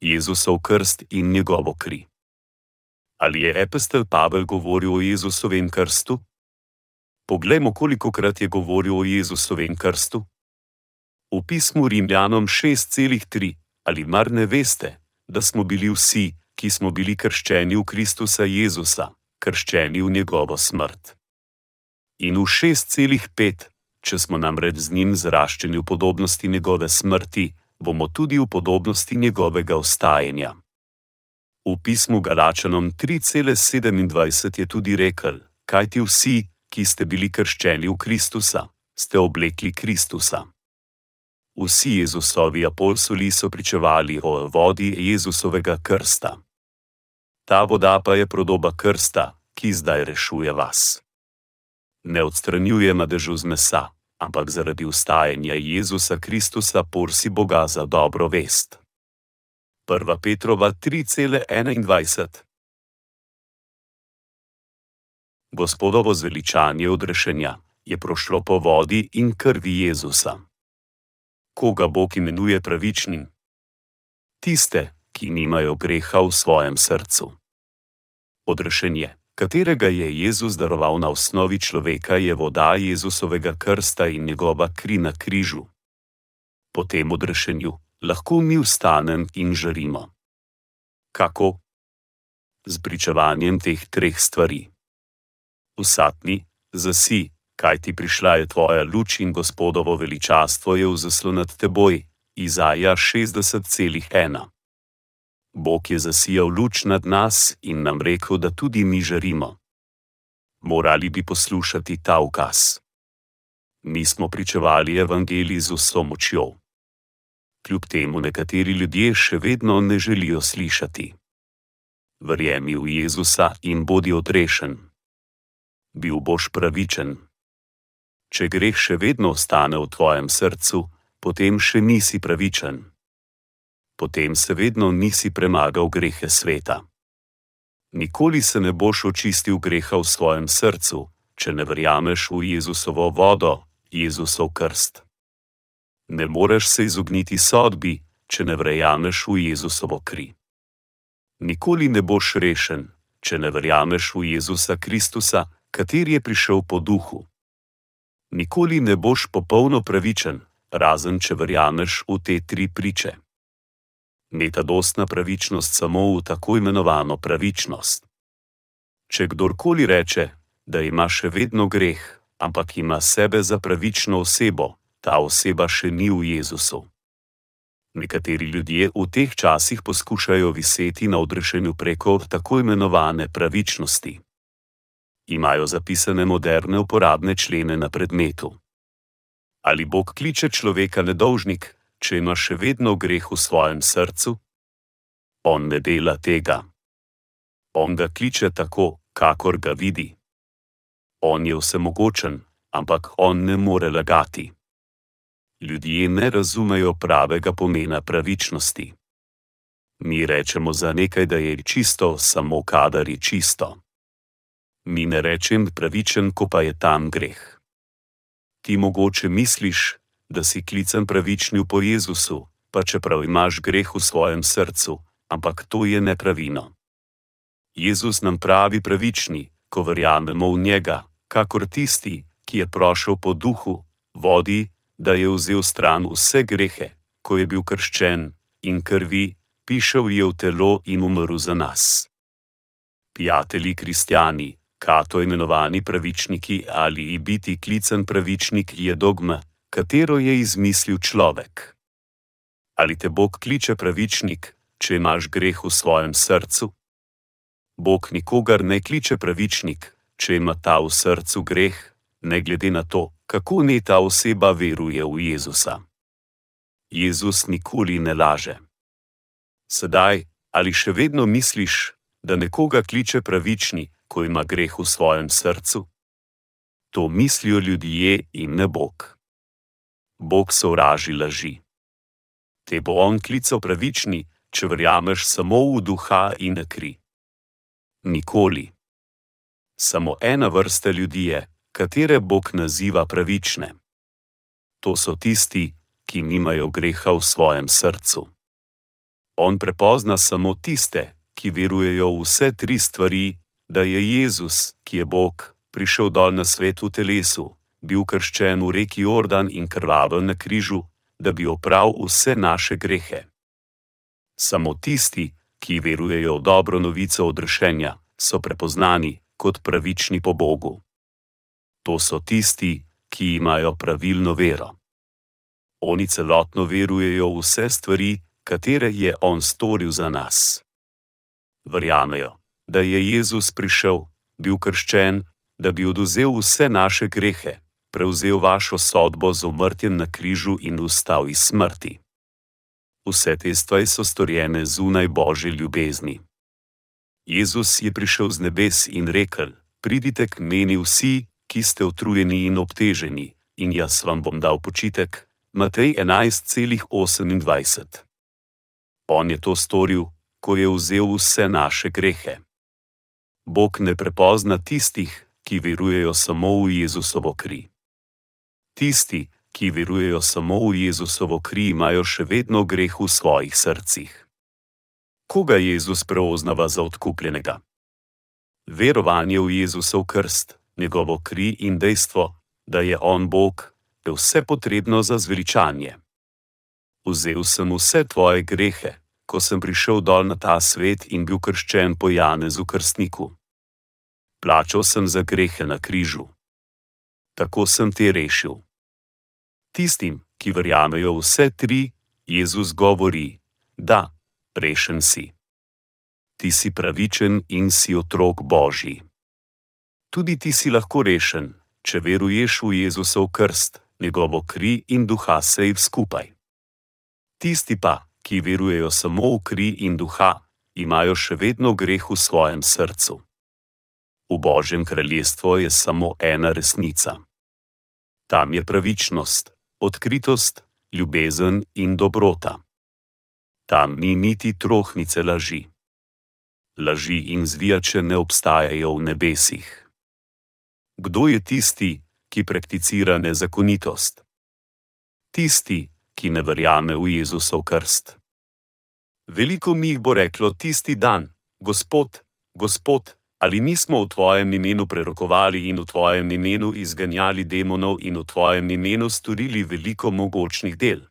Jezusov krst in njegovo kri. Ali je epistel Pavel govoril o Jezusovem krstu? Poglejmo, koliko krat je govoril o Jezusovem krstu. V pismu Rimljanom 6,3 ali mar ne veste, da smo bili vsi, ki smo bili krščeni v Kristusa Jezusa, krščeni v njegovo smrt. In v 6,5, če smo namreč z njim zraščeni v podobnosti njegove smrti, bomo tudi v podobnosti njegovega ostajanja. V pismu Galačanom 3,27 je tudi rekel: Kaj ti vsi, ki ste bili krščeni v Kristusa, ste oblekli Kristusa. Vsi Jezusovi apostoli so pričevali o vodi Jezusovega krsta. Ta voda pa je podoba krsta, ki zdaj rešuje vas. Ne odstranjuje madežu z mesa, ampak zaradi ustajanja Jezusa Kristusa porsi Boga za dobro vest. 1. Petrova 3,21 Gospodovo zveličanje odrešenja je prošlo po vodi in krvi Jezusa koga Bog imenuje pravičnim? Tiste, ki nimajo greha v svojem srcu. Odrešenje, katerega je Jezus daroval na osnovi človeka, je voda Jezusovega krsta in njegova kri na križu. Po tem odrešenju lahko mi vstanem in žarimo. Kako? Z pričevanjem teh treh stvari. Usatni, zasi, kaj ti prišla je tvoja luč in gospodovo veličastvo je v zaslon nad teboj, Izaja 60,1. Bog je zasijal luč nad nas in nam rekel, da tudi mi žarimo. Morali bi poslušati ta ukaz. Mi smo pričevali evangeliji z vso močjo. Kljub temu nekateri ljudje še vedno ne želijo slišati. Verjemi v Jezusa in bodi odrešen. Bil boš pravičen če greh še vedno ostane v tvojem srcu, potem še nisi pravičen. Potem se vedno nisi premagal grehe sveta. Nikoli se ne boš očistil greha v svojem srcu, če ne verjameš v Jezusovo vodo, Jezusov krst. Ne moreš se izogniti sodbi, če ne verjameš v Jezusovo kri. Nikoli ne boš rešen, če ne verjameš v Jezusa Kristusa, kateri je prišel po duhu nikoli ne boš popolno pravičen, razen če verjameš v te tri priče. Meta dostna pravičnost samo v tako imenovano pravičnost. Če kdorkoli reče, da ima še vedno greh, ampak ima sebe za pravično osebo, ta oseba še ni v Jezusu. Nekateri ljudje v teh časih poskušajo viseti na odrešenju preko tako imenovane pravičnosti imajo zapisane moderne uporabne člene na predmetu. Ali Bog kliče človeka nedolžnik, če ima še vedno greh v svojem srcu? On ne dela tega. On ga kliče tako, kakor ga vidi. On je vsemogočen, ampak on ne more lagati. Ljudje ne razumejo pravega pomena pravičnosti. Mi rečemo za nekaj, da je čisto, samo kadar je čisto. Mi ne rečem pravičen, ko pa je tam greh. Ti mogoče misliš, da si klicen pravičnju po Jezusu, pa čeprav imaš greh v svojem srcu, ampak to je nepravino. Jezus nam pravi pravični, ko verjamemo v njega, kakor tisti, ki je prošel po duhu, vodi, da je vzel stran vse grehe, ko je bil krščen in krvi, pišel je v telo in umrl za nas. Prijatelji kristijani, kato imenovani pravičniki ali biti klicen pravičnik je dogma, katero je izmislil človek. Ali te Bog kliče pravičnik, če imaš greh v svojem srcu? Bog nikogar ne kliče pravičnik, če ima ta v srcu greh, ne glede na to, kako ne ta oseba veruje v Jezusa. Jezus nikoli ne laže. Sedaj, ali še vedno misliš, da nekoga kliče pravični, ko ima greh v svojem srcu? To mislijo ljudje in ne Bog. Bog sovraži laži. Te bo on klical pravični, če verjameš samo v duha in kri. Nikoli. Samo ena vrsta ljudi je, katere Bog naziva pravične. To so tisti, ki nimajo greha v svojem srcu. On prepozna samo tiste, ki verujejo v vse tri stvari, da je Jezus, ki je Bog, prišel dol na svet v telesu, bil krščen v reki Jordan in krvavel na križu, da bi opravil vse naše grehe. Samo tisti, ki verujejo v dobro novico odrešenja, so prepoznani kot pravični po Bogu. To so tisti, ki imajo pravilno vero. Oni celotno verujejo v vse stvari, katere je On storil za nas. Verjamejo, da je Jezus prišel, bil krščen, da bi oduzel vse naše grehe, prevzel vašo sodbo z umrtjem na križu in ustal iz smrti. Vse te stvari so storjene zunaj Božje ljubezni. Jezus je prišel z nebes in rekel: Pridite k meni vsi, ki ste utrujeni in obteženi, in jaz vam bom dal počitek. Matej 11,28. On je to storil, ko je vzel vse naše grehe. Bog ne prepozna tistih, ki verujejo samo v Jezusovo kri. Tisti, ki verujejo samo v Jezusovo kri, imajo še vedno greh v svojih srcih. Koga Jezus preoznava za odkupljenega? Verovanje v Jezusov krst, njegovo kri in dejstvo, da je On Bog, je vse potrebno za zveličanje. Vzel sem vse tvoje grehe, ko sem prišel dol na ta svet in bil krščen po Janezu Krstniku. Plačal sem za grehe na križu tako sem te rešil. Tistim, ki verjamejo vse tri, Jezus govori: Da, rešen si. Ti si pravičen in si otrok Božji. Tudi ti si lahko rešen, če veruješ v Jezusov krst, njegovo kri in duha sej skupaj. Tisti pa, ki verujejo samo v kri in duha, imajo še vedno greh v svojem srcu. V Božjem kraljestvu je samo ena resnica. Tam je pravičnost, odkritost, ljubezen in dobrota. Tam ni niti trohnice laži. Laži in zvijače ne obstajajo v nebesih. Kdo je tisti, ki prakticira nezakonitost? Tisti, ki ne verjame v Jezusov krst. Veliko mi jih bo reklo tisti dan: Gospod, Gospod, ali nismo v tvojem imenu prerokovali in v tvojem imenu izganjali demonov in v tvojem imenu storili veliko mogočnih del.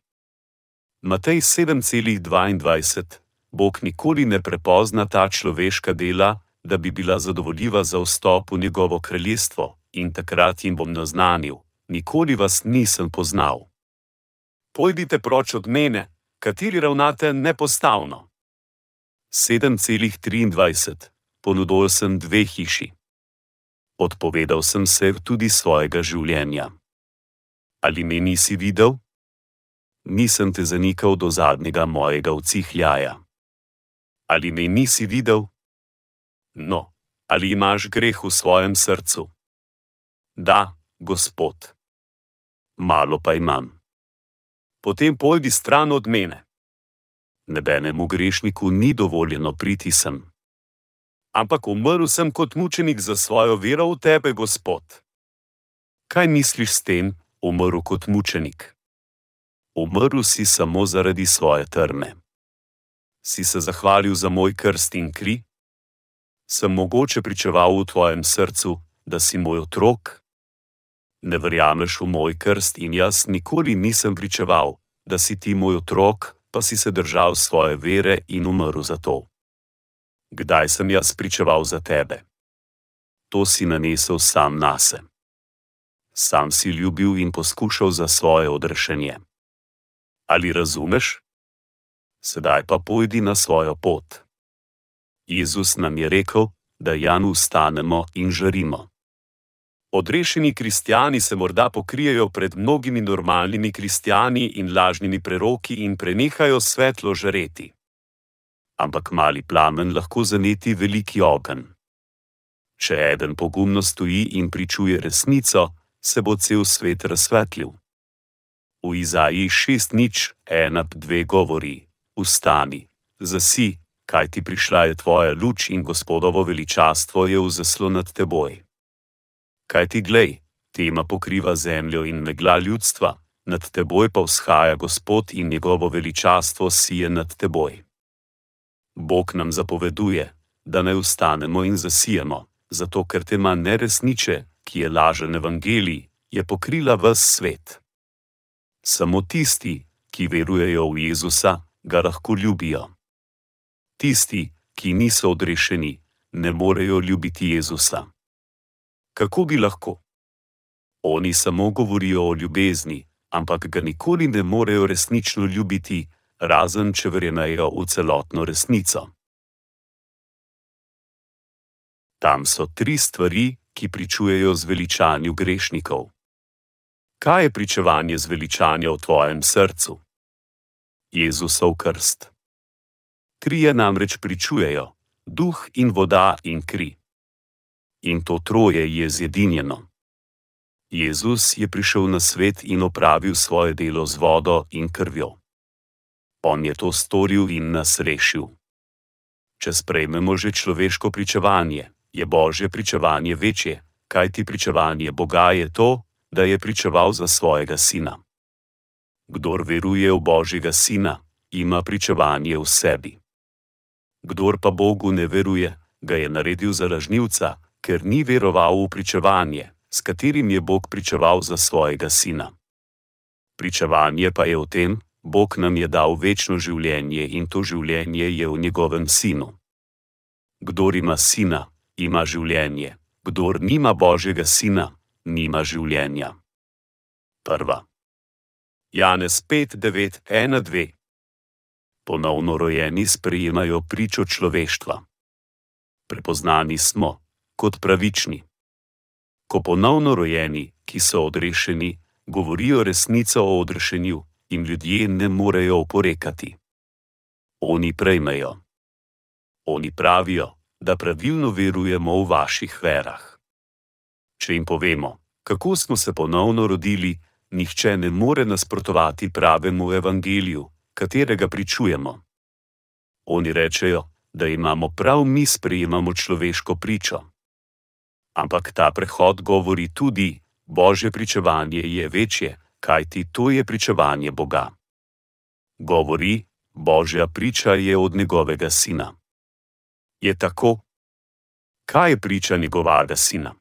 Matej 7,22 Bog nikoli ne prepozna ta človeška dela, da bi bila zadovoljiva za vstop v njegovo kraljestvo, in takrat jim bom naznanil: Nikoli vas nisem poznal. Pojdite proč od mene, kateri ravnate nepostavno. 7,23 ponudil sem dve hiši. Odpovedal sem se tudi svojega življenja. Ali me nisi videl? Nisem te zanikal do zadnjega mojega vcihljaja. Ali me nisi videl? No, ali imaš greh v svojem srcu? Da, Gospod. Malo pa imam. Potem pojdi stran od mene. Nebenemu grešniku ni dovoljeno priti sem. Ampak umrl sem kot mučenik za svojo vero v tebe, Gospod. Kaj misliš s tem, umrl kot mučenik? Umrl si samo zaradi svoje trme. Si se zahvalil za moj krst in kri? Sem mogoče pričeval v tvojem srcu, da si moj otrok? Ne verjameš v moj krst in jaz nikoli nisem pričeval, da si ti moj otrok, pa si se držal svoje vere in umrl za to. Kdaj sem jaz pričeval za tebe? To si nanesel sam nase. Sam si ljubil in poskušal za svoje odrešenje. Ali razumeš? Sedaj pa pojdi na svojo pot. Jezus nam je rekel, da Janu ustanemo in žarimo. Odrešeni kristijani se morda pokrijejo pred mnogimi normalnimi kristijani in lažnimi preroki in prenehajo svetlo žareti. Ampak mali plamen lahko zaneti veliki ogenj. Če eden pogumno stoji in pričuje resnico, se bo cel svet razsvetlil. V Izaji 6.1.2 govori: Vstani, zasi, kaj ti prišla je tvoja luč in gospodovo veličastvo je v zaslon nad teboj. Kaj ti glej, tema pokriva zemljo in megla ljudstva, nad teboj pa vzhaja Gospod in njegovo veličastvo sije nad teboj. Bog nam zapoveduje, da ne ustanemo in zasijemo, zato ker tema neresniče, ki je lažen evangelij, je pokrila ves svet. Samo tisti, ki verujejo v Jezusa, ga lahko ljubijo. Tisti, ki niso odrešeni, ne morejo ljubiti Jezusa. Kako bi lahko? Oni samo govorijo o ljubezni, ampak ga nikoli ne morejo resnično ljubiti, razen če verjamejo v celotno resnico. Tam so tri stvari, ki pričujejo zveličanju grešnikov. Kaj je pričevanje zveličanja v tvojem srcu? Jezusov krst. Trije namreč pričujejo: duh in voda in kri. In to troje je zjedinjeno. Jezus je prišel na svet in opravil svoje delo z vodo in krvjo. On je to storil in nas rešil. Če sprejmemo že človeško pričevanje, je Božje pričevanje večje, kajti pričevanje Boga je to, da je pričeval za svojega sina. Kdor veruje v Božjega sina, ima pričevanje v sebi. Kdor pa Bogu ne veruje, ga je naredil za lažnivca, ker ni veroval v pričevanje, s katerim je Bog pričeval za svojega sina. Pričevanje pa je v tem, Bog nam je dal večno življenje in to življenje je v njegovem sinu. Kdor ima sina, ima življenje, kdor nima Božjega sina, nima življenja. Prva. Janez 5:9:1:2 Ponovno rojeni sprejemajo pričo človeštva. Prepoznani smo kot pravični. Ko ponovno rojeni, ki so odrešeni, govorijo resnico o odrešenju, in ljudje ne morejo oporekati. Oni prejmejo. Oni pravijo, da pravilno verujemo v vaših verah. Če jim povemo, kako smo se ponovno rodili, nihče ne more nasprotovati pravemu evangeliju, katerega pričujemo. Oni rečejo, da imamo prav mi sprejemamo človeško pričo. Ampak ta prehod govori tudi, Božje pričevanje je večje, kajti to je pričevanje Boga. Govori, Božja priča je od njegovega sina je tako. Kaj je priča njegovega sina?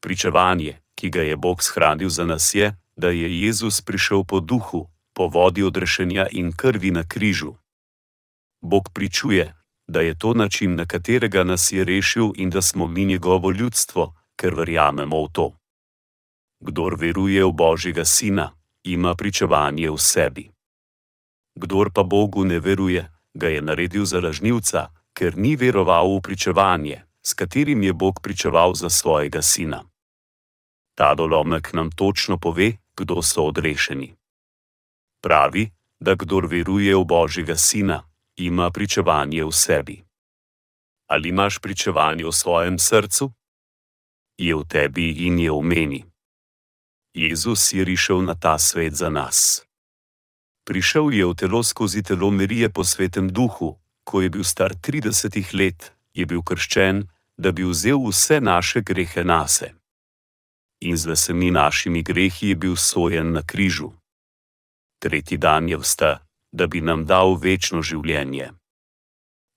Pričevanje, ki ga je Bog shranil za nas, je, da je Jezus prišel po duhu, po vodi odrešenja in krvi na križu. Bog pričuje, da je to način, na katerega nas je rešil in da smo mi njegovo ljudstvo, ker verjamemo v to. Kdor veruje v Božjega sina, ima pričevanje v sebi. Kdor pa Bogu ne veruje, ga je naredil za lažnivca, ker ni veroval v pričevanje, s katerim je Bog pričeval za svojega sina. Ta dolomek nam točno pove, kdo so odrešeni. Pravi, da kdor veruje v Božjega sina, ima pričevanje v sebi. Ali imaš pričevanje v svojem srcu? Je v tebi in je v meni. Jezus je prišel na ta svet za nas. Prišel je v telo skozi telo Merije po svetem duhu, ko je bil star 30 let, je bil krščen, da bi vzel vse naše grehe nase. In z vsemi našimi grehi je bil sojen na križu. Tretji dan je vsta, da bi nam dal večno življenje.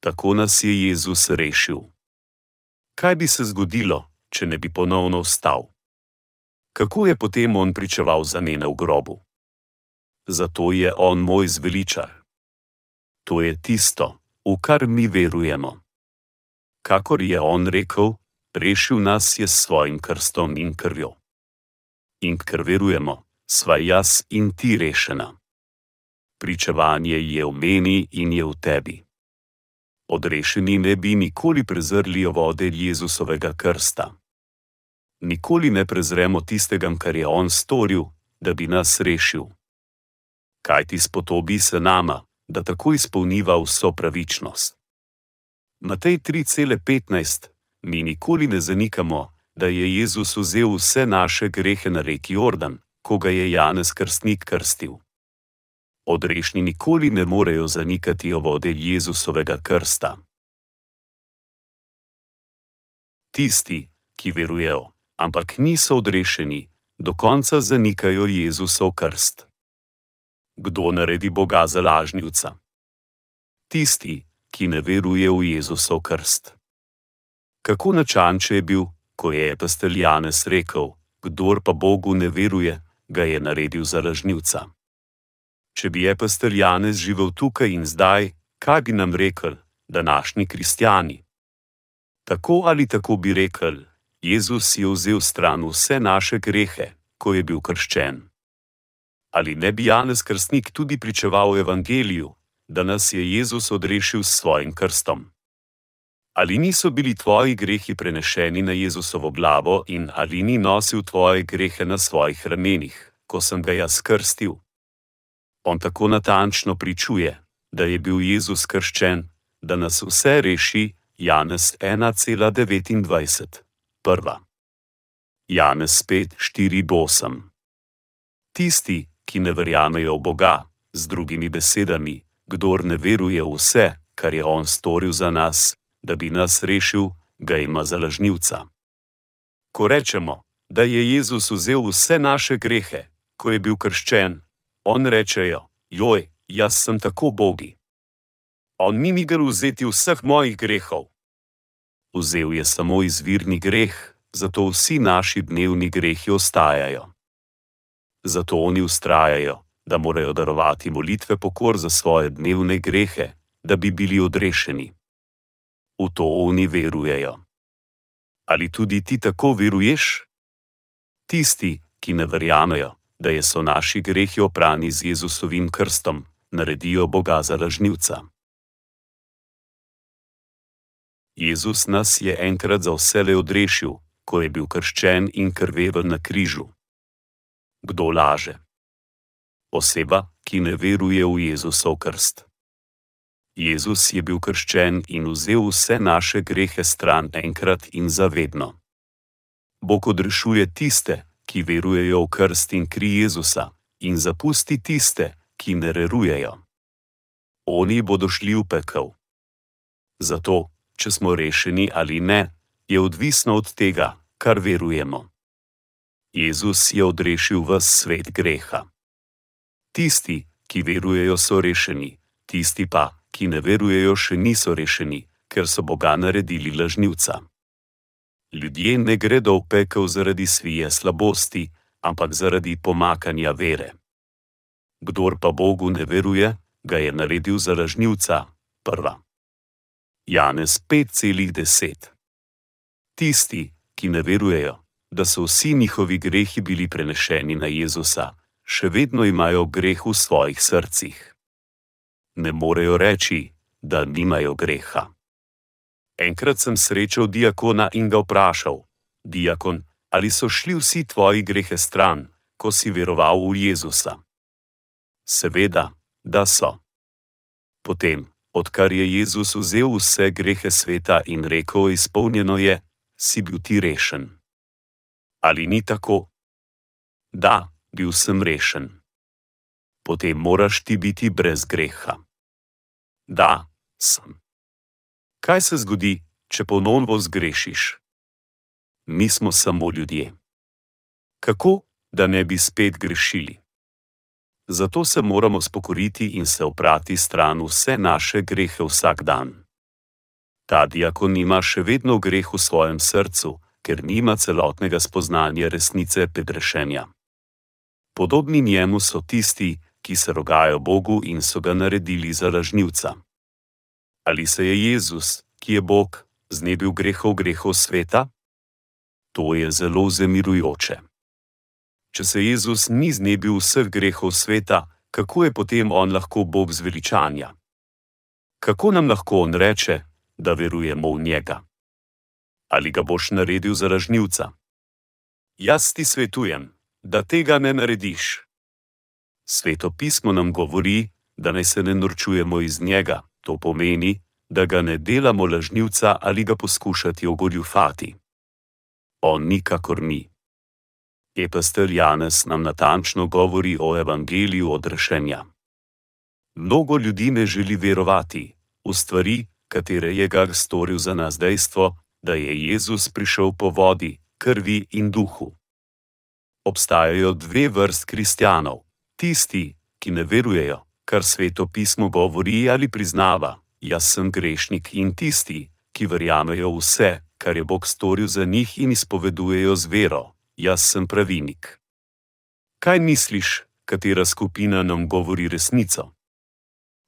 Tako nas je Jezus rešil. Kaj bi se zgodilo, če ne bi ponovno vstal? Kako je potem on pričeval za mene v grobu? Zato je on moj zveličar. To je tisto, v kar mi verujemo. Kakor je on rekel, rešil nas je s svojim krstom in krvjo. In ker verujemo, sva jaz in ti rešena. Pričevanje je v meni in je v tebi. Odrešeni ne bi nikoli prezrli vode Jezusovega krsta. Nikoli ne prezremo tistega, kar je On storil, da bi nas rešil. Kaj ti spodobi se nama, da tako izpolniva vso pravičnost? Matej 3:15: Mi nikoli ne zanikamo, da je Jezus vzel vse naše grehe na reki Jordan, ko ga je Janez Krstnik krstil. Odrešni nikoli ne morejo zanikati vode Jezusovega krsta. Tisti, ki verujejo, ampak niso odrešeni, do konca zanikajo Jezusov krst. Kdo naredi Boga za lažnivca? Tisti, ki ne veruje v Jezusov krst. Kako načanče je bil, ko je pastel Janez rekel: Kdor pa Bogu ne veruje, ga je naredil za lažnivca. Če bi je pastel Janez živel tukaj in zdaj, kaj bi nam rekel, današnji kristijani? Tako ali tako bi rekel, Jezus je vzel stran vse naše grehe, ko je bil krščen. Ali ne bi Janez Krstnik tudi pričeval v Evangeliju, da nas je Jezus odrešil s svojim krstom? Ali niso bili tvoji grehi prenešeni na Jezusovo glavo in ali ni nosil tvoje grehe na svojih ramenih, ko sem ga jaz krstil? On tako natančno pričuje, da je bil Jezus krščen, da nas vse reši, Janez 1,29 prva. Janez 5, 4, 8. Tisti, ki ne verjamejo v Boga, z drugimi besedami, kdor ne veruje v vse, kar je On storil za nas, da bi nas rešil, ga ima za lažnivca. Ko rečemo, da je Jezus vzel vse naše grehe, ko je bil krščen, On rečejo: Joj, jaz sem tako bogi. On ni migal vzeti vseh mojih grehov, vzel je samo izvirni greh, zato vsi naši dnevni grehi ostajajo. Zato oni ustrajajo, da morajo darovati molitve pokor za svoje dnevne grehe, da bi bili odrešeni. V to oni verujejo. Ali tudi ti tako veruješ? Tisti, ki ne verjamejo, da so naši grehi oprani z Jezusovim krstom, naredijo Boga za lažnivca. Jezus nas je enkrat za vse odrešil, ko je bil krščen in krvevel na križu. Kdo laže? Oseba, ki ne veruje v Jezusov krst. Jezus je bil krščen in vzel vse naše grehe stran enkrat in zavedno. Bog odrešuje tiste, ki verujejo v krst in kri Jezusa, in zapusti tiste, ki ne verujejo. Oni bodo šli v pekel. Zato, če smo rešeni ali ne, je odvisno od tega, kar verujemo. Jezus je odrešil vse svet greha. Tisti, ki verujejo, so rešeni, tisti pa, ki ne verujejo, še niso rešeni, ker so Boga naredili lažnivca. Ljudje ne gredo v pekel zaradi svije slabosti, ampak zaradi pomakanja vere. Kdor pa Bogu ne veruje, ga je naredil za lažnivca, prva. Janez 5,10. Tisti, ki ne verujejo, da so vsi njihovi grehi bili prenešeni na Jezusa, še vedno imajo greh v svojih srcih. Ne morejo reči, da nimajo greha. Enkrat sem srečal diakona in ga vprašal: Diakon, ali so šli vsi tvoji grehe stran, ko si veroval v Jezusa? Seveda, da so. Potem, odkar je Jezus vzel vse grehe sveta in rekel: Izpolnjeno je, si bil ti rešen. Ali ni tako? Da, bil sem rešen. Potem moraš ti biti brez greha. Da, sem. Kaj se zgodi, če ponovno zgrešiš? Mi smo samo ljudje. Kako, da ne bi spet grešili? Zato se moramo spokoriti in se oprati stran vse naše grehe vsak dan. Ta diakon ima še vedno greh v svojem srcu, ker nima celotnega spoznanja resnice pedrešenja. Podobni njemu so tisti, ki se rogajo Bogu in so ga naredili za lažnivca. Ali se je Jezus, ki je Bog, znebil grehov grehov sveta? To je zelo zamirujoče. Če se Jezus ni znebil vseh grehov sveta, kako je potem on lahko Bog zveličanja? Kako nam lahko on reče, da verujemo v njega? Ali ga boš naredil za lažnivca? Jaz ti svetujem, da tega ne narediš. Sveto pismo nam govori, da naj se ne norčujemo iz njega, to pomeni, da ga ne delamo lažnivca ali ga poskušati ogoljufati. On nikakor ni. Epastel Janez nam natančno govori o evangeliju odrešenja. Mnogo ljudi ne želi verovati v stvari, katere je ga storil za nas dejstvo, da je Jezus prišel po vodi, krvi in duhu. Obstajajo dve vrst kristjanov: tisti, ki ne verujejo, kar sveto pismo govori ali priznava, jaz sem grešnik, in tisti, ki verjamejo vse, kar je Bog storil za njih in izpovedujejo z vero, jaz sem pravinik. Kaj misliš, katera skupina nam govori resnico?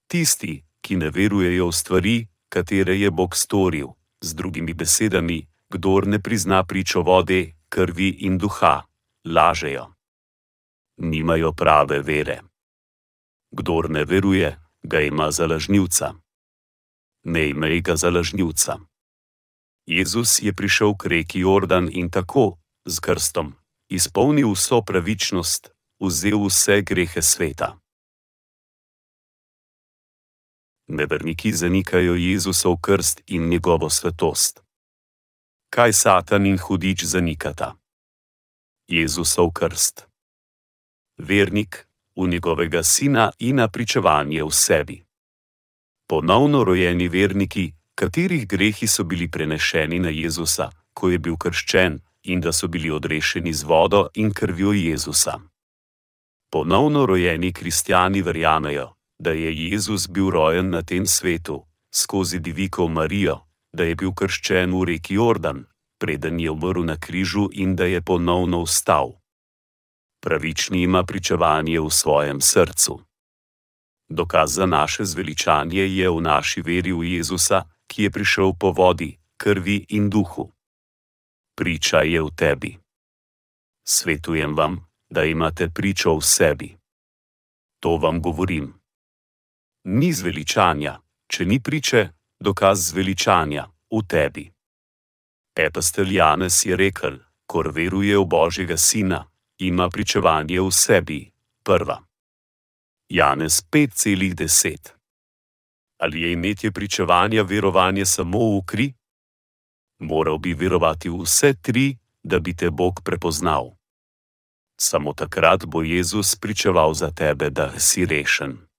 Tisti, ki ne verujejo v stvari, katere je Bog storil, z drugimi besedami, kdor ne prizna pričo vode, krvi in duha, lažejo. Nimajo prave vere. Kdor ne veruje, ga ima za lažnivca. Ne imej ga za lažnivca. Jezus je prišel k reki Jordan in tako, z krstom, izpolnil vso pravičnost, vzel vse grehe sveta. Neverniki zanikajo Jezusov krst in njegovo svetost. Kaj Satan in hudič zanikata? Jezusov krst. Vernik v njegovega sina in napričevanje v sebi. Ponovno rojeni verniki, katerih grehi so bili prenešeni na Jezusa, ko je bil krščen, in da so bili odrešeni z vodo in krvjo Jezusa. Ponovno rojeni kristijani verjamejo, da je Jezus bil rojen na tem svetu, skozi diviko Marijo, da je bil krščen v reki Jordan, preden je umrl na križu in da je ponovno vstal. Pravični ima pričevanje v svojem srcu. Dokaz za naše zveličanje je v naši veri v Jezusa, ki je prišel po vodi, krvi in duhu. Priča je v tebi. Svetujem vam, da imate pričo v sebi. To vam govorim ni zveličanja, če ni priče, dokaz zveličanja v tebi. Epistel Janez je rekel: Kor veruje v Božjega Sina, ima pričevanje v sebi, prva. Janez 5,10. Ali je imetje pričevanja verovanje samo v kri? Moral bi verovati v vse tri, da bi te Bog prepoznal. Samo takrat bo Jezus pričeval za tebe, da si rešen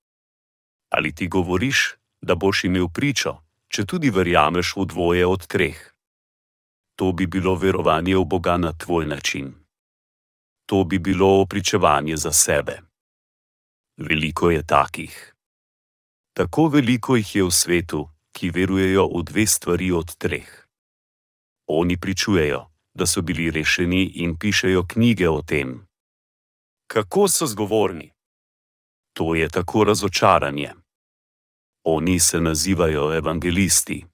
ali ti govoriš, da boš imel pričo, če tudi verjameš v dvoje od treh. To bi bilo verovanje v Boga na tvoj način. To bi bilo opričevanje za sebe. Veliko je takih. Tako veliko jih je v svetu, ki verujejo v dve stvari od treh. Oni pričujejo, da so bili rešeni in pišejo knjige o tem. Kako so zgovorni? To je tako razočaranje. Oni se nazivajo evangelisti.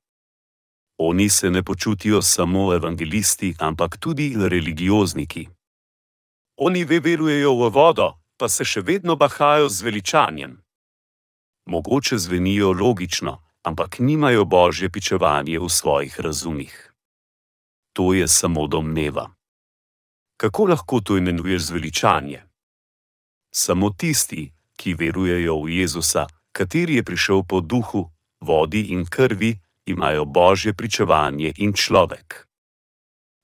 Oni se ne počutijo samo evangelisti, ampak tudi religiozniki. Oni verujejo v vodo, pa se še vedno bahajo z veličanjem. Mogoče zvenijo logično, ampak nimajo božje pičevanje v svojih razumih. To je samo domneva. Kako lahko to imenuješ zveličanje? Samo tisti, ki verujejo v Jezusa, kateri je prišel po duhu, vodi in krvi, imajo božje pričevanje in človek.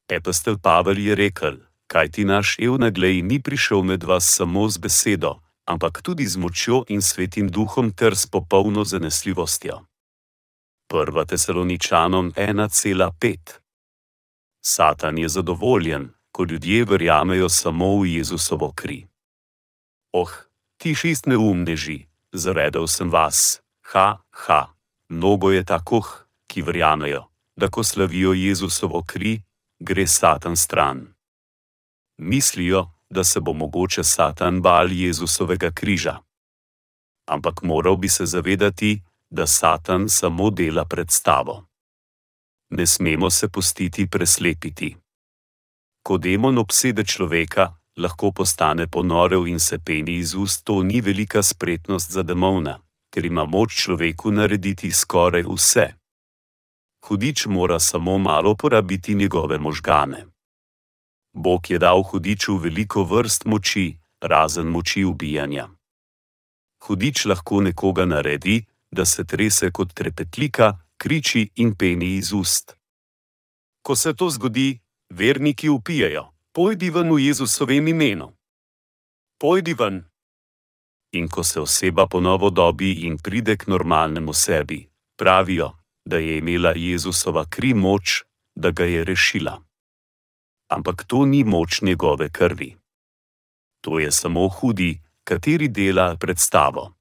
Epistel Pavel je rekel: kajti naš evnaglej ni prišel med vas samo z besedo, ampak tudi z močjo in svetim duhom ter s popolno zanesljivostjo. 1. Tesaloničanom 1,5 Satan je zadovoljen, ko ljudje verjamejo samo v Jezusovo kri. Oh, ti šest neumneži, zavedel sem vas, ha, ha, mnogo je takoh, ki verjamejo, da ko slavijo Jezusovo kri, gre Satan stran. Mislijo, da se bo mogoče Satan bal Jezusovega križa. Ampak moral bi se zavedati, da Satan samo dela predstavo. Ne smemo se pustiti preslepiti. Ko demon obsede človeka, lahko postane ponorev in se peni iz ust, to ni velika spretnost za demona, ker ima moč človeku narediti skoraj vse. Hudič mora samo malo porabiti njegove možgane. Bog je dal hudiču veliko vrst moči, razen moči ubijanja. Hudič lahko nekoga naredi, da se trese kot trepetlika, kriči in peni iz ust. Ko se to zgodi, verniki upijajo: Pojdi ven v Jezusovem imenu. Pojdi ven. In ko se oseba ponovo dobi in pride k normalnemu sebi, pravijo, da je imela Jezusova kri moč, da ga je rešila ampak to ni moč njegove krvi. To je samo hudi, kateri dela predstavo.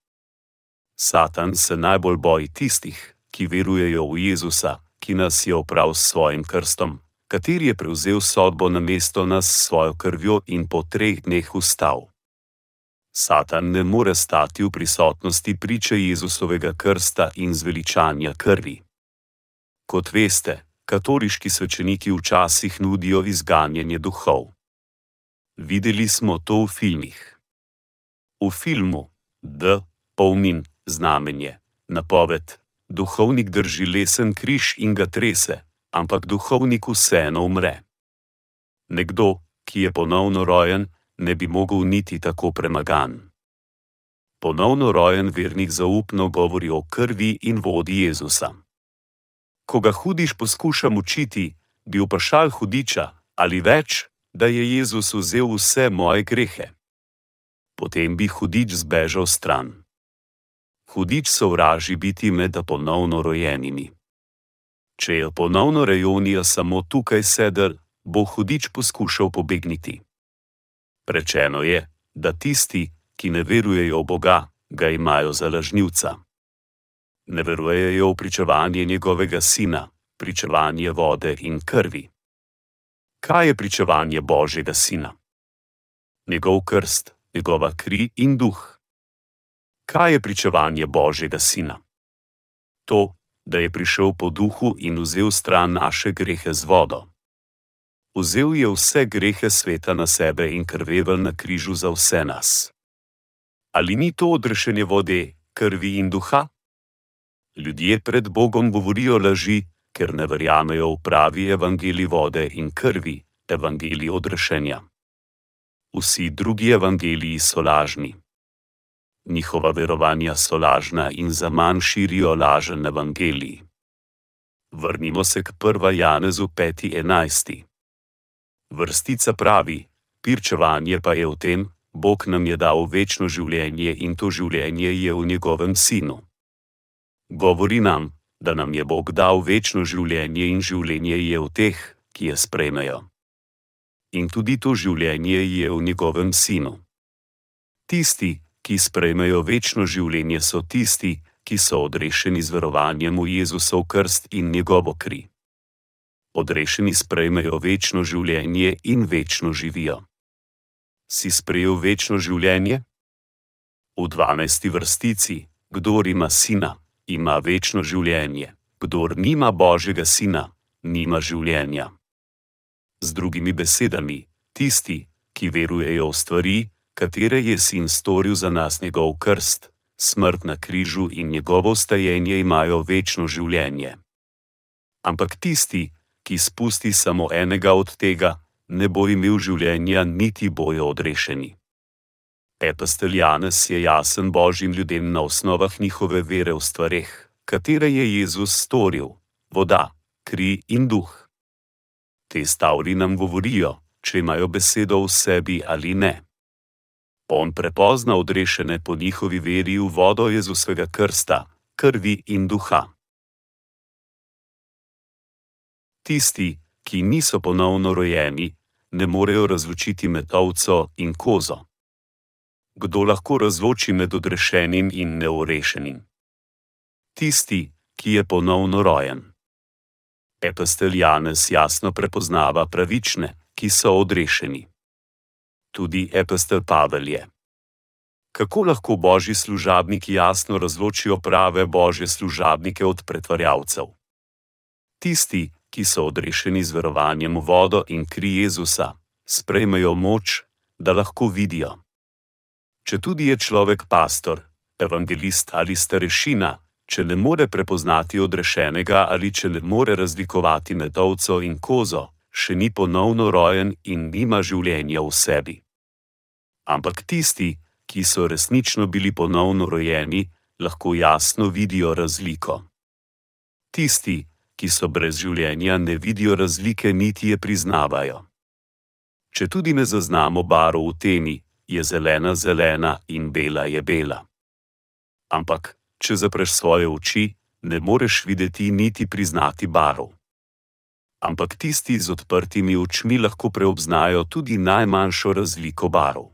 Satan se najbolj boji tistih, ki verujejo v Jezusa, ki nas je opravil s svojim krstom, kateri je prevzel sodbo na mesto nas s svojo krvjo in po treh dneh ustal. Satan ne more stati v prisotnosti priče Jezusovega krsta in zveličanja krvi. Kot veste, katoliški svečeniki včasih nudijo izganjanje duhov. Videli smo to v filmih. V filmu D. Polnin znamenje, napoved, duhovnik drži lesen križ in ga trese, ampak duhovnik vseeno umre. Nekdo, ki je ponovno rojen, ne bi mogel niti tako premagan. Ponovno rojen vernik zaupno govori o krvi in vodi Jezusa ko ga hudiš poskuša mučiti, bi vprašal hudiča, ali več, da je Jezus vzel vse moje grehe. Potem bi hudič zbežal stran. Hudič sovraži biti med ponovno rojenimi. Če je ponovno rejonija samo tukaj sedel, bo hudič poskušal pobegniti. Rečeno je, da tisti, ki ne verujejo v Boga, ga imajo za lažnivca ne verujejo v pričevanje njegovega sina, pričevanje vode in krvi. Kaj je pričevanje Božjega sina? Njegov krst, njegova kri in duh. Kaj je pričevanje Božjega sina? To, da je prišel po duhu in vzel stran naše grehe z vodo. Vzel je vse grehe sveta na sebe in krvevel na križu za vse nas. Ali ni to odrešenje vode, krvi in duha? Ljudje pred Bogom govorijo laži, ker ne verjamejo v pravi evangelij vode in krvi, evangelij odrešenja. Vsi drugi evangeliji so lažni. Njihova verovanja so lažna in za manj širijo lažen evangelij. Vrnimo se k 1. Janezu 5.11. Vrstica pravi: Pirčevanje pa je v tem, Bog nam je dal večno življenje in to življenje je v njegovem sinu govori nam, da nam je Bog dal večno življenje in življenje je v teh, ki je sprejmejo. In tudi to življenje je v njegovem sinu. Tisti, ki sprejmejo večno življenje, so tisti, ki so odrešeni z verovanjem v Jezusov krst in njegovo kri. Odrešeni sprejmejo večno življenje in večno živijo. Si sprejel večno življenje? V dvanajsti vrstici, kdo ima sina, ima večno življenje. Kdor nima Božjega sina, nima življenja. Z drugimi besedami, tisti, ki verujejo v stvari, katere je sin storil za nas njegov krst, smrt na križu in njegovo stajenje, imajo večno življenje. Ampak tisti, ki spusti samo enega od tega, ne bo imel življenja, niti bojo odrešeni. Epistel Janez je jasen božjim ljudem na osnovah njihove vere v stvareh, katere je Jezus storil: voda, kri in duh. Te stavri nam govorijo, če imajo besedo v sebi ali ne. On prepozna odrešene po njihovi veri v vodo Jezusovega krsta, krvi in duha. Tisti, ki niso ponovno rojeni, ne morejo razločiti med ovco in kozo. Kdo lahko razloči med odrešenim in neurešenim? Tisti, ki je ponovno rojen. Epistel Janez jasno prepoznava pravične, ki so odrešeni. Tudi epistel Pavel je. Kako lahko božji služabniki jasno razločijo prave božje služabnike od pretvarjavcev? Tisti, ki so odrešeni z verovanjem v vodo in kri Jezusa, sprejmejo moč, da lahko vidijo. Če tudi je človek pastor, evangelist ali starešina, če ne more prepoznati odrešenega ali če ne more razlikovati med ovco in kozo, še ni ponovno rojen in nima življenja v sebi. Ampak tisti, ki so resnično bili ponovno rojeni, lahko jasno vidijo razliko. Tisti, ki so brez življenja, ne vidijo razlike, niti je priznavajo. Če tudi ne zaznamo barv v temi, je zelena zelena in bela je bela. Ampak če zapreš svoje oči, ne moreš videti niti priznati barov. Ampak tisti z odprtimi očmi lahko preobznajo tudi najmanjšo razliko barov.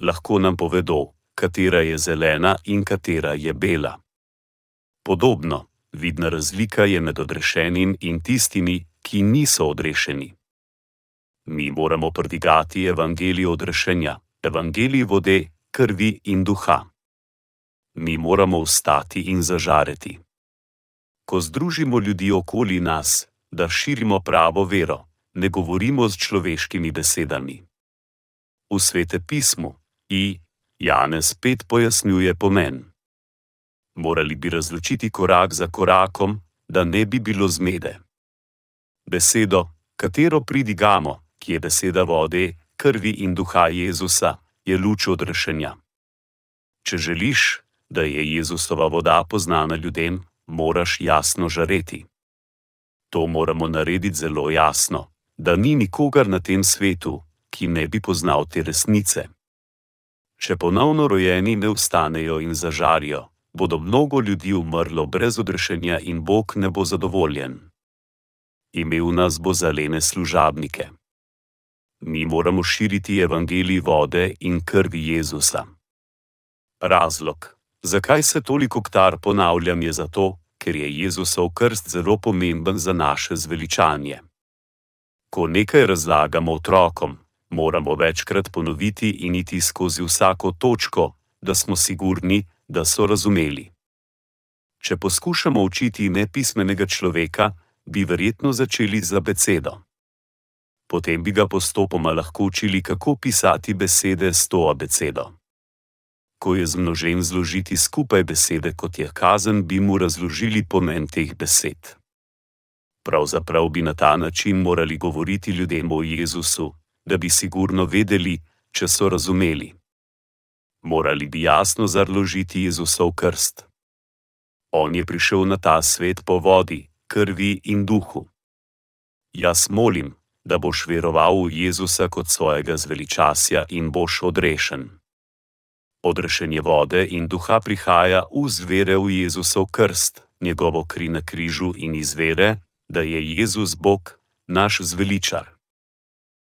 Lahko nam povedo, katera je zelena in katera je bela. Podobno, vidna razlika je med odrešenim in tistimi, ki niso odrešeni. Mi moramo prdigati evangelij odrešenja, evangelij vode, krvi in duha mi moramo vstati in zažareti. Ko združimo ljudi okoli nas, da širimo pravo vero, ne govorimo z človeškimi besedami. V svete pismu i Janez 5 pojasnjuje pomen. Morali bi razločiti korak za korakom, da ne bi bilo zmede. Besedo, katero pridigamo, ki je beseda vode, krvi in duha Jezusa, je luč odrešenja. Če želiš, da je Jezusova voda poznana ljudem, moraš jasno žareti. To moramo narediti zelo jasno, da ni nikogar na tem svetu, ki ne bi poznal te resnice. Če ponovno rojeni ne vstanejo in zažarijo, bodo mnogo ljudi umrlo brez odrešenja in Bog ne bo zadovoljen. Imel nas bo zalene služabnike. Mi moramo širiti evangelij vode in krvi Jezusa. Razlog, Zakaj se toliko ktar ponavljam, je zato, ker je Jezusov krst zelo pomemben za naše zveličanje. Ko nekaj razlagamo otrokom, moramo večkrat ponoviti in iti skozi vsako točko, da smo sigurni, da so razumeli. Če poskušamo učiti nepismenega človeka, bi verjetno začeli z abecedo. Potem bi ga postopoma lahko učili, kako pisati besede s to abecedo ko je zmnožen zložiti skupaj besede kot je kazen, bi mu razložili pomen teh besed. Pravzaprav bi na ta način morali govoriti ljudem o Jezusu, da bi sigurno vedeli, če so razumeli. Morali bi jasno zarložiti Jezusov krst. On je prišel na ta svet po vodi, krvi in duhu. Jaz molim, da boš veroval v Jezusa kot svojega zveličasja in boš odrešen odrešenje vode in duha prihaja v zvere v Jezusov krst, njegovo kri na križu in izvere, da je Jezus Bog, naš zveličar.